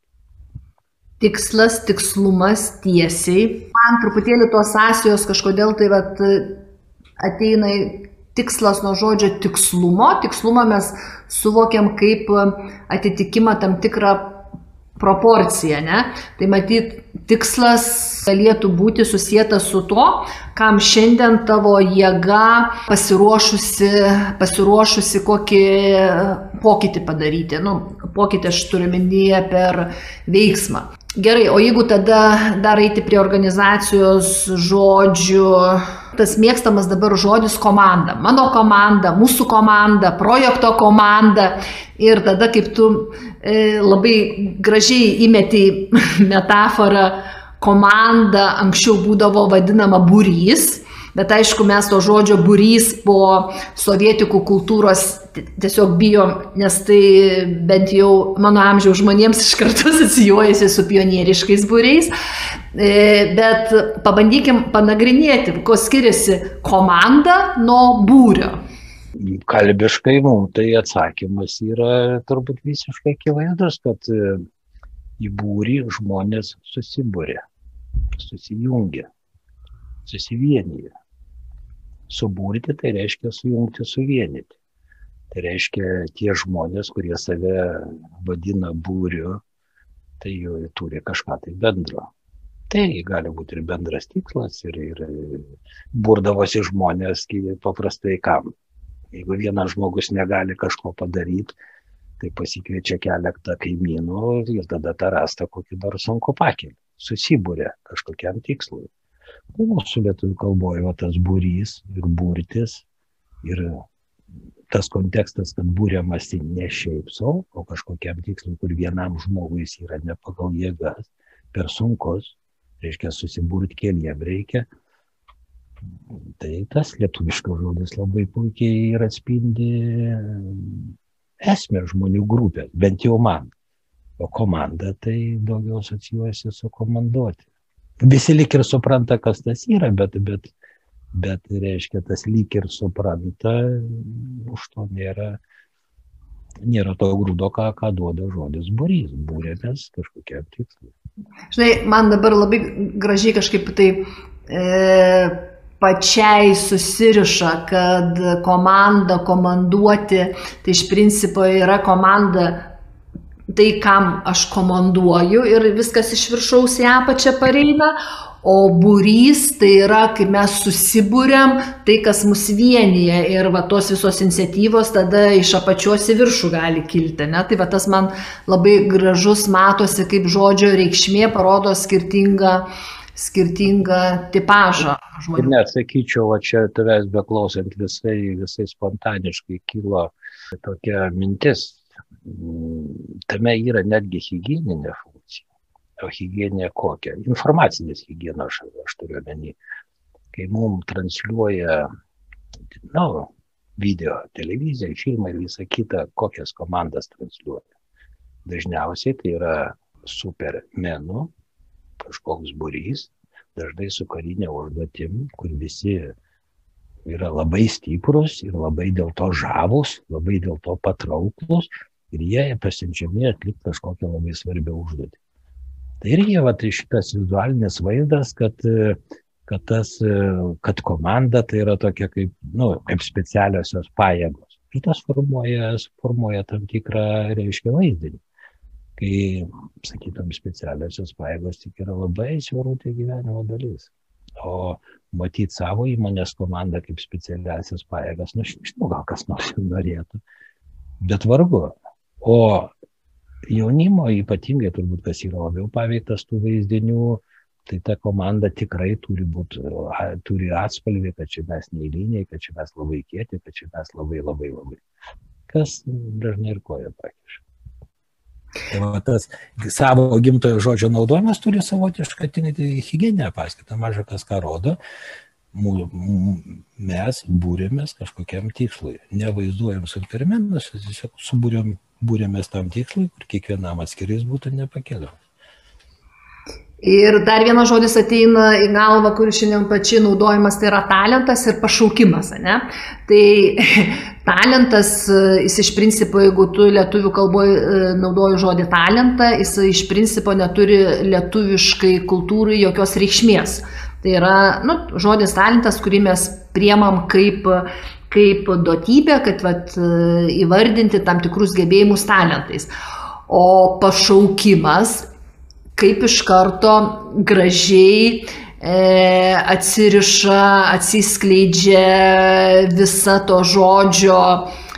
Tikslas, tikslumas tiesiai. Man truputėlį tos sąsijos kažkodėl tai vat, ateina tikslas nuo žodžio tikslumo. Tikslumą mes suvokiam kaip atitikimą tam tikrą proporciją, ne? Tai matyt, tikslas galėtų būti susijęs su to, kam šiandien tavo jėga pasiruošusi, pasiruošusi kokį pokytį padaryti. Nu, pokytį aš turiu minėję per veiksmą. Gerai, o jeigu tada dar eiti prie organizacijos žodžių, tas mėgstamas dabar žodis komanda. Mano komanda, mūsų komanda, projekto komanda. Ir tada, kaip tu e, labai gražiai įmeti metaforą, komanda anksčiau būdavo vadinama būrys Bet aišku, mes to žodžio burys po sovietikų kultūros tiesiog bijom, nes tai bent jau mano amžiaus žmonėms iš karto asocijuojasi su pionieriškais būriais. E, bet pabandykim panagrinėti, kuo skiriasi komanda nuo būrio. Kalbiškai mums tai atsakymas yra turbūt visiškai akivaizdus, kad e, į būrį žmonės susibūrė, susijungia, susivienyje Suburti tai reiškia sujungti, suvienyti. Tai reiškia tie žmonės, kurie save vadina būriu, tai jau turi kažką tai bendro. Tai gali būti ir bendras tikslas, ir, ir burdavosi žmonės paprastai kam. Jeigu vienas žmogus negali kažko padaryti, tai pasikviečia keletą kaimynų ir tada tą rastą kokį nors sunku pakelį. Susibūrė kažkokiam tikslui. Tai mūsų lietuvių kalboje va, tas būrys ir būrtis ir tas kontekstas, kad būriamasi ne šiaip savo, o kažkokiam tikslui, kur vienam žmogui jis yra ne pagal jėgas, per sunkus, reiškia susibūrti keliem reikia. Tai tas lietuviškas žodis labai puikiai ir atspindi esmę žmonių grupės, bent jau man. O komanda tai daugiau asocijuojasi su komanduoti visi lyg ir supranta, kas tas yra, bet, bet, bet reiškia, tas lyg ir supranta, už to nėra, nėra to grūdo, ką, ką duoda žodis būrys, būrėmės kažkokiam tikslui. Žinai, man dabar labai gražiai kažkaip tai e, pačiai susiriša, kad komanda, komanduoti, tai iš principo yra komanda tai, kam aš komanduoju ir viskas iš viršaus į apačią pareina, o būrys tai yra, kai mes susibūrėm, tai kas mus vienyje ir va tos visos iniciatyvos tada iš apačios į viršų gali kilti. Ne? Tai va tas man labai gražus matosi, kaip žodžio reikšmė parodo skirtingą skirtingą tipažą žmonių. Nesakyčiau, o čia tavęs beklausant visai, visai spontaniškai kilo tokia mintis, tame yra netgi hygieninė funkcija. O hygieninė kokia? Informacinės hygienos aš, aš turiu omeny. Kai mums transliuoja nu, video, televizija, filmai ir visa kita, kokias komandas transliuoja. Dažniausiai tai yra supermenų, kažkoks būrys, dažnai su karinė užduotim, kur visi yra labai stiprus ir labai dėl to žavus, labai dėl to patrauklus ir jie pasiunčiami atlikti kažkokią labai svarbią užduotį. Tai irgi va, tai šitas vizualinis vaizdas, kad, kad, tas, kad komanda tai yra tokia kaip, nu, kaip specialiosios pajėgos. Ir tas formuoja, formuoja tam tikrą, reiškia, vaizdinį. Kai, sakytum, specialiosios pajėgos tik yra labai svarūtė gyvenimo dalis. O matyti savo įmonės komandą kaip specialiasias pajėgas, nu, žinau, gal kas nors norėtų, bet vargu. O jaunimo ypatingai turbūt, kas yra labiau paveiktas tų vaizdinių, tai ta komanda tikrai turi, būt, turi atspalvį, kad čia mes neįliniai, kad čia mes labai kieti, kad čia mes labai labai labai. kas dažnai ir koja pakiša. Tai va, tas savo gimtojo žodžio naudojimas turi savotišką hygieninę paskirtą, maža kas ką rodo. Mes būrėmės kažkokiam tikslui. Nevaizduojam supermenus, tiesiog subūrėm, būrėmės tam tikslui, kur kiekvienam atskiris būtų nepakeliamas. Ir dar vienas žodis ateina į galvą, kuris šiandien pačiai naudojamas, tai yra talentas ir pašaukimas. Ne? Tai talentas, jis iš principo, jeigu tu lietuvių kalboje naudoji žodį talentą, jis iš principo neturi lietuviškai kultūrai jokios reikšmės. Tai yra nu, žodis talentas, kurį mes priemam kaip, kaip duotybę, kad vat, įvardinti tam tikrus gebėjimus talentais. O pašaukimas kaip iš karto gražiai e, atsiriša, atsiskleidžia visa to žodžio,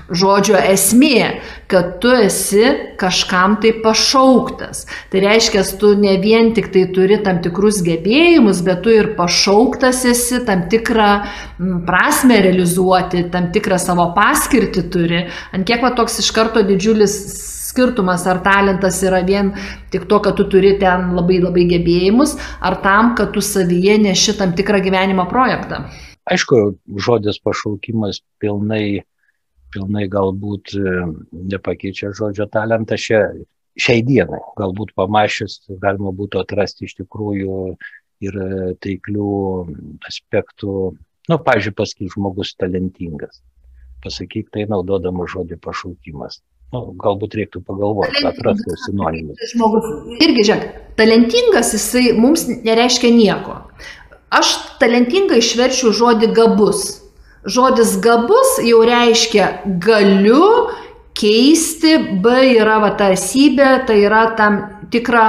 žodžio esmė, kad tu esi kažkam tai pašauktas. Tai reiškia, tu ne vien tik tai turi tam tikrus gebėjimus, bet tu ir pašauktas esi tam tikrą prasme realizuoti, tam tikrą savo paskirtį turi. Ant kiek va toks iš karto didžiulis skirtumas, ar talentas yra vien tik to, kad tu turi ten labai labai gebėjimus, ar tam, kad tu savyje neši tam tikrą gyvenimo projektą. Aišku, žodis pašaukimas pilnai, pilnai galbūt e, nepakeičia žodžio talentą šia, šiai dienai. Galbūt pamašius galima būtų atrasti iš tikrųjų ir taiklių aspektų. Nu, pažiūrėjau, pasakyk, žmogus talentingas. Pasakyk tai naudodama žodį pašaukimas nu, galbūt reiktų pagalvoti, atrasti sinonimus. Žmogus irgi, žiūrėk, talentingas jisai mums nereiškia nieko. Aš talentingai išverčiu žodį gabus. Žodis gabus jau reiškia galiu keisti, B yra va ta esybė, tai yra tam tikra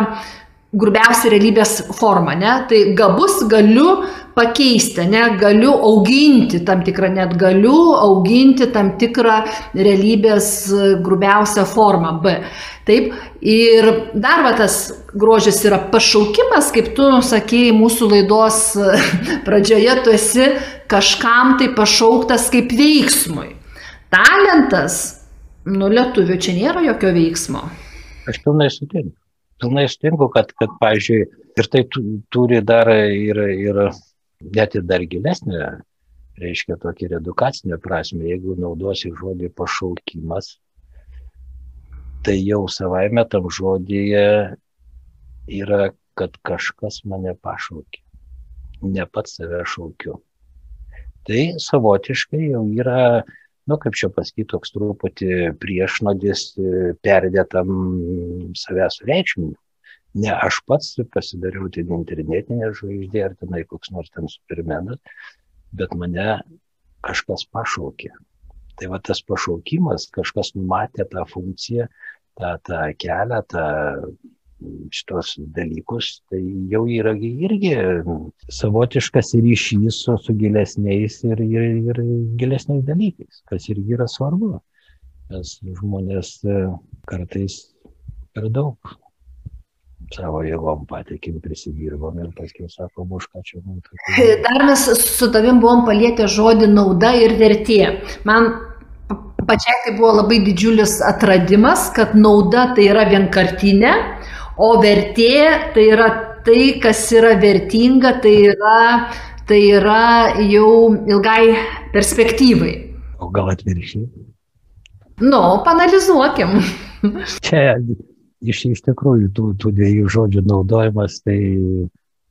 grubiausia realybės forma, ne? Tai gabus galiu pakeisti, ne, galiu auginti tam tikrą, net galiu auginti tam tikrą realybės grubiausią formą B. Taip, ir dar va tas grožis yra pašaukimas, kaip tu sakėjai mūsų laidos pradžioje, tu esi kažkam tai pašauktas kaip veiksmui. Talentas, nu lietuvių čia nėra jokio veiksmo. Aš pilnai sutinku pilnai sutinku, kad, kad pavyzdžiui, ir tai turi dar ir, ir net ir dar gilesnė, reiškia tokį edukacinę prasme, jeigu naudosi žodį pašaukimas, tai jau savaime tam žodyje yra, kad kažkas mane pašaukė, ne pats save šaukiu. Tai savotiškai jau yra nu, kaip čia pasakyti, toks truputį priešnodis e, perdėtam savęs reikšminimu. Ne aš pats pasidariau ten internetinė žvaigždė ar tenai koks nors ten supermenas, bet mane kažkas pašaukė. Tai va tas pašaukimas, kažkas numatė tą funkciją, tą, tą kelią, tą šitos dalykus, tai jau yra irgi savotiškas ryšys su, su gilesniais ir, ir, ir gilesniais dalykais, kas irgi yra svarbu. Nes žmonės e, kartais per daug savo jėgom patikim, prisidirbom ir paskui sakom, už ką čia mums. Dar mes su tavim buvom palietę žodį nauda ir vertė. Man pačiai tai buvo labai didžiulis atradimas, kad nauda tai yra vienkartinė, O vertė tai yra tai, kas yra vertinga, tai yra, tai yra jau ilgai perspektyvai. O gal atvirkščiai? Nu, panalizuokim. Čia iš, iš tikrųjų tų, tų dviejų žodžių naudojimas, tai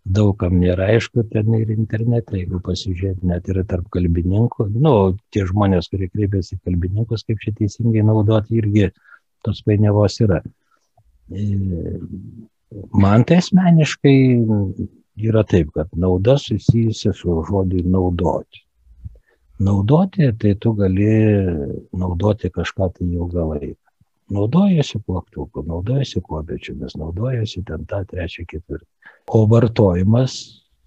daugam nėra aišku, ten ir internete, jeigu pasižiūrėti net ir tarp kalbininkų, nu, tie žmonės, kurie kreipiasi kalbininkus, kaip čia teisingai naudoti, irgi tos painiavos yra. Man tai asmeniškai yra taip, kad nauda susijusi su žodžiu naudoti. Naudoti, tai tu gali naudoti kažką tai ilgą laiką. Naudojasi plaktuku, naudojasi kobečiumis, naudojasi ten tą trečią ketvirtą. O vartojimas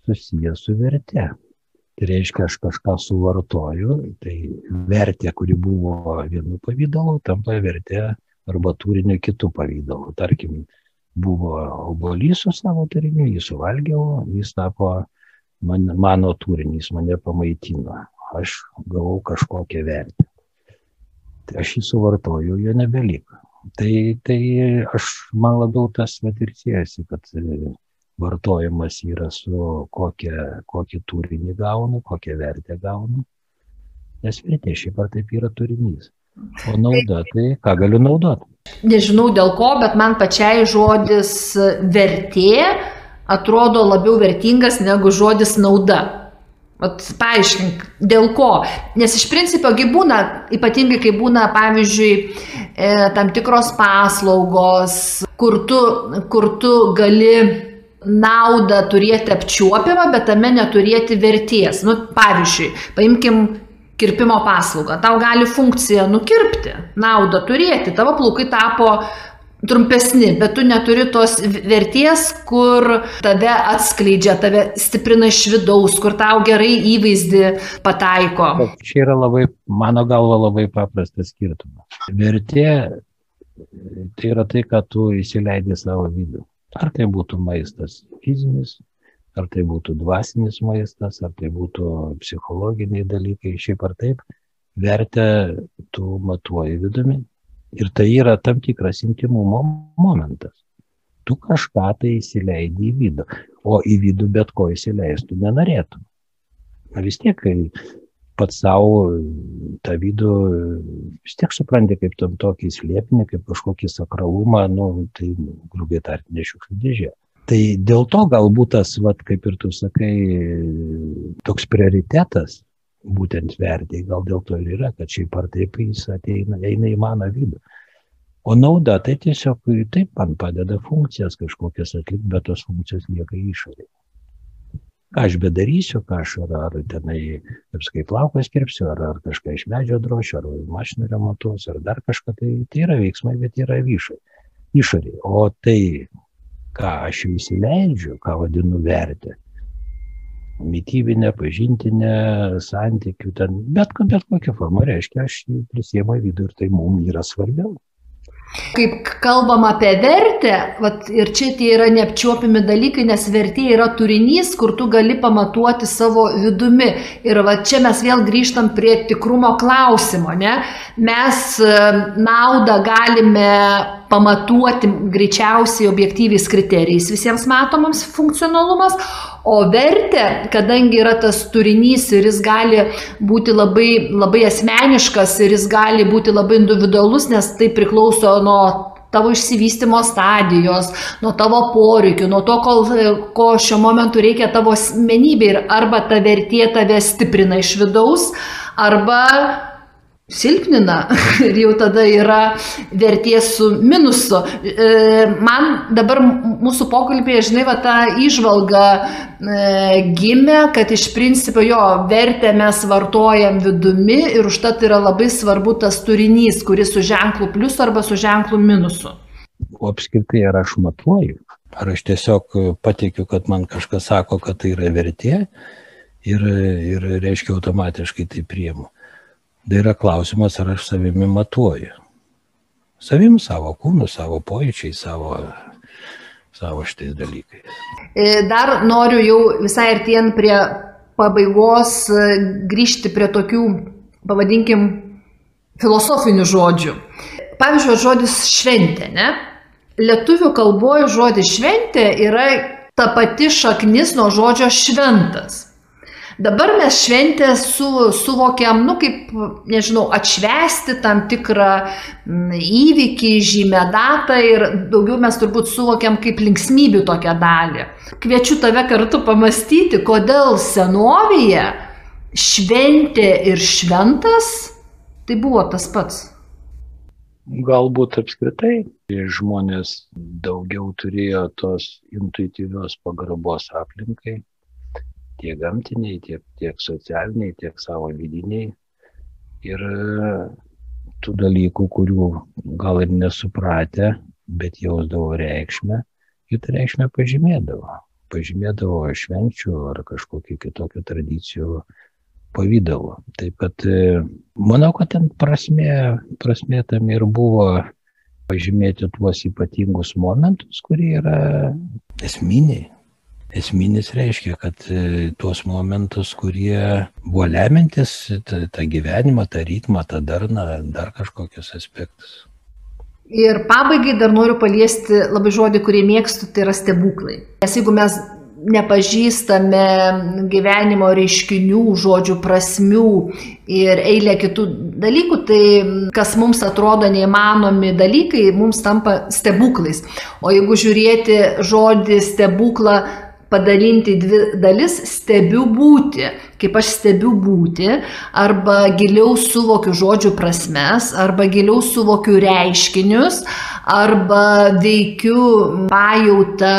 susijęs su verte. Tai reiškia, aš kažką suvartoju, tai vertė, kuri buvo vienu pavydalu, tampa vertė arba turinio kitų pavydalų. Tarkim, buvo obolys su savo turiniu, jį suvalgiau, jis tapo man, mano turinys, mane pamaitino. Aš gavau kažkokią vertę. tai aš jį suvartoju, jo nebeliko. Tai, tai aš man labiau tas vat ir siejasi, kad vartojimas yra su kokia, kokį turinį gaunu, kokią vertę gaunu. Nes vertė šiaip ar taip yra turinys. O nauda, tai ką galiu naudoti? Nežinau dėl ko, bet man pačiai žodis vertė atrodo labiau vertingas negu žodis nauda. Vat paaiškink, dėl ko. Nes iš principo, gi būna, ypatingai kai būna, pavyzdžiui, e, tam tikros paslaugos, kur tu, kur tu gali naudą turėti apčiuopiamą, bet tame neturėti vertės. Nu, pavyzdžiui, paimkim kirpimo paslaugą. Tau gali funkcija nukirpti, naudą turėti, tavo plaukai tapo trumpesni, bet tu neturi tos vertės, kur tave atskleidžia, tave stiprina iš vidaus, kur tau gerai įvaizdį pataiko. Čia yra labai, mano galva, labai paprastas skirtumas. Vertė tai yra tai, ką tu įsileidai savo vidų. Ar tai būtų maistas fizinis, ar tai būtų dvasinis maistas, ar tai būtų psichologiniai dalykai, šiaip ar taip, vertę tu matuoji vidumi, Ir tai yra tam tikras intimumo momentas. Tu kažką tai įsileidi į vidų, o į vidų bet ko įsileistų nenorėtum. Na vis tiek, kai pats savo tą vidų vis tiek supranti kaip tam tokį slėpinį, kaip kažkokį sakralumą, nu, tai grubiai tart nešiukšlių dėžė. Tai dėl to galbūt tas, vat, kaip ir tu sakai, toks prioritetas būtent vertėjai, gal dėl to ir yra, kad šiaip ar taip jis ateina, eina į mano vidų. O nauda tai tiesiog taip man padeda funkcijas kažkokias atlikti, bet tos funkcijos lieka išorėje. Ką aš bedarysiu, ką aš ar, ar tenai, kaip skai plaukas kirpsiu, ar, ar kažką iš medžio drošiu, ar mašiną remontuosiu, ar dar kažką, tai, tai yra veiksmai, bet yra išorėje. O tai, ką aš įsileidžiu, ką vadinu vertę, mytybinę, pažintinę, santykių, ten, bet, bet kokią formą reiškia, aš jį prisiemu į vidų ir tai mums yra svarbiau. Kaip kalbam apie vertę, vat, ir čia tie yra neapčiuopimi dalykai, nes vertė yra turinys, kur tu gali pamatuoti savo vidumi. Ir va čia mes vėl grįžtam prie tikrumo klausimo. Ne? Mes e, naudą galime pamatuoti greičiausiai objektyviais kriterijais visiems matomams funkcionalumas, o vertė, kadangi yra tas turinys ir jis gali būti labai, labai asmeniškas ir jis gali būti labai individualus, nes tai priklauso nuo tavo išsivystimo stadijos, nuo tavo poreikių, nuo to, kol, ko šiuo momentu reikia tavo asmenybė ir arba ta vertė tave stiprina iš vidaus, arba silpnina ir jau tada yra vertės su minusu. E, man dabar mūsų pokalbėje, žinai, va ta išvalga e, gimė, kad iš principo jo vertę mes vartojam vidumi ir užtat yra labai svarbu tas turinys, kuris su ženklu plius arba su ženklu minusu. O apskritai ar aš matuoju, ar aš tiesiog pateikiu, kad man kažkas sako, kad tai yra vertė ir, ir reiškia automatiškai tai priemu. Tai yra klausimas, ar aš savimi matuoju. Savim, savo kūnu, savo pojūčiai, savo, savo šitais dalykais. E, dar noriu jau visai artien prie pabaigos e, grįžti prie tokių, pavadinkim, filosofinių žodžių. Pavyzdžiui, žodis šventė, ne? Lietuvių kalboje žodis šventė yra ta pati šaknis nuo žodžio šventas. Dabar mes šventę su, suvokiam, nu kaip, nežinau, atšvesti tam tikrą mm, įvykį, žymę datą ir daugiau mes turbūt suvokiam kaip linksmybių tokią dalį. Kviečiu tave kartu pamastyti, kodėl senovėje šventė ir šventas tai buvo tas pats. Galbūt apskritai žmonės daugiau turėjo tos intuityvios pagarbos aplinkai, tiek gamtiniai, tiek, tiek socialiniai, tiek savo vidiniai. Ir e, tų dalykų, kurių gal ir nesupratę, bet jausdavo reikšmę, jų tą reikšmę pažymėdavo. Pažymėdavo švenčių ar kažkokiu kitokiu tradicijų pavydalu. Taip kad e, manau, kad ten prasmė, prasmė tam ir buvo pažymėti tuos ypatingus momentus, kurie yra esminiai, esminis reiškia, kad e, tuos momentus, kurie buvo lemintis tą, tą gyvenimą, tą ritmą, tą darną, dar kažkokius aspektus. Ir pabaigai dar noriu paliesti labai žodį, kurį mėgstu, tai yra stebuklai. Nes jeigu mes nepažįstame gyvenimo reiškinių, žodžių prasmių ir eilė kitų dalykų, tai kas mums atrodo neįmanomi dalykai, mums tampa stebuklais. O jeigu žiūrėti žodį stebuklą padalinti dvi dalis stebiu būti, kaip aš stebiu būti, arba giliau suvokiu žodžių prasmes, arba giliau suvokiu reiškinius, arba veikiu pajautą,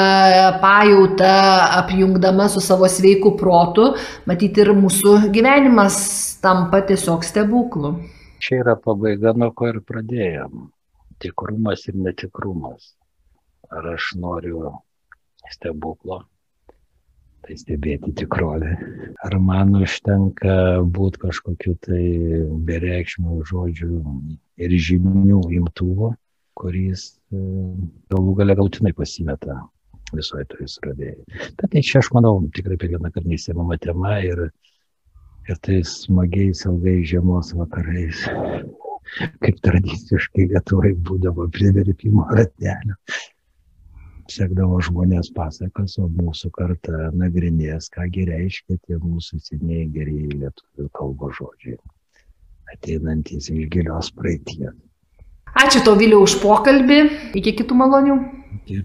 pajautą apjungdama su savo sveiku protu, matyti ir mūsų gyvenimas tampa tiesiog stebuklu. Čia yra pabaiga, nuo ko ir pradėjom. Tikrumas ir netikrumas. Ar aš noriu stebuklo, tai stebėti tikrovę. Ar man užtenka būti kažkokiu tai bereikšmių žodžių ir žinių imtuvo, kuris e, galų gale gautinai pasimeta visoje toje srovėje. Tad čia aš manau tikrai apie vieną kartą neįsiemama tema ir, ir tai smagiais ilgai žiemos vakarais, kaip tradiciškai Lietuvai būdavo prie verpimo ratelio sekdavo žmonės pasakas, o mūsų karta nagrinės, kągi reiškia tie mūsų senieji gerieji lietuvių kalbos žodžiai, ateinantys iš gilios praeities. Ačiū tau, Viliu, už pokalbį. Iki kitų malonių. Iki.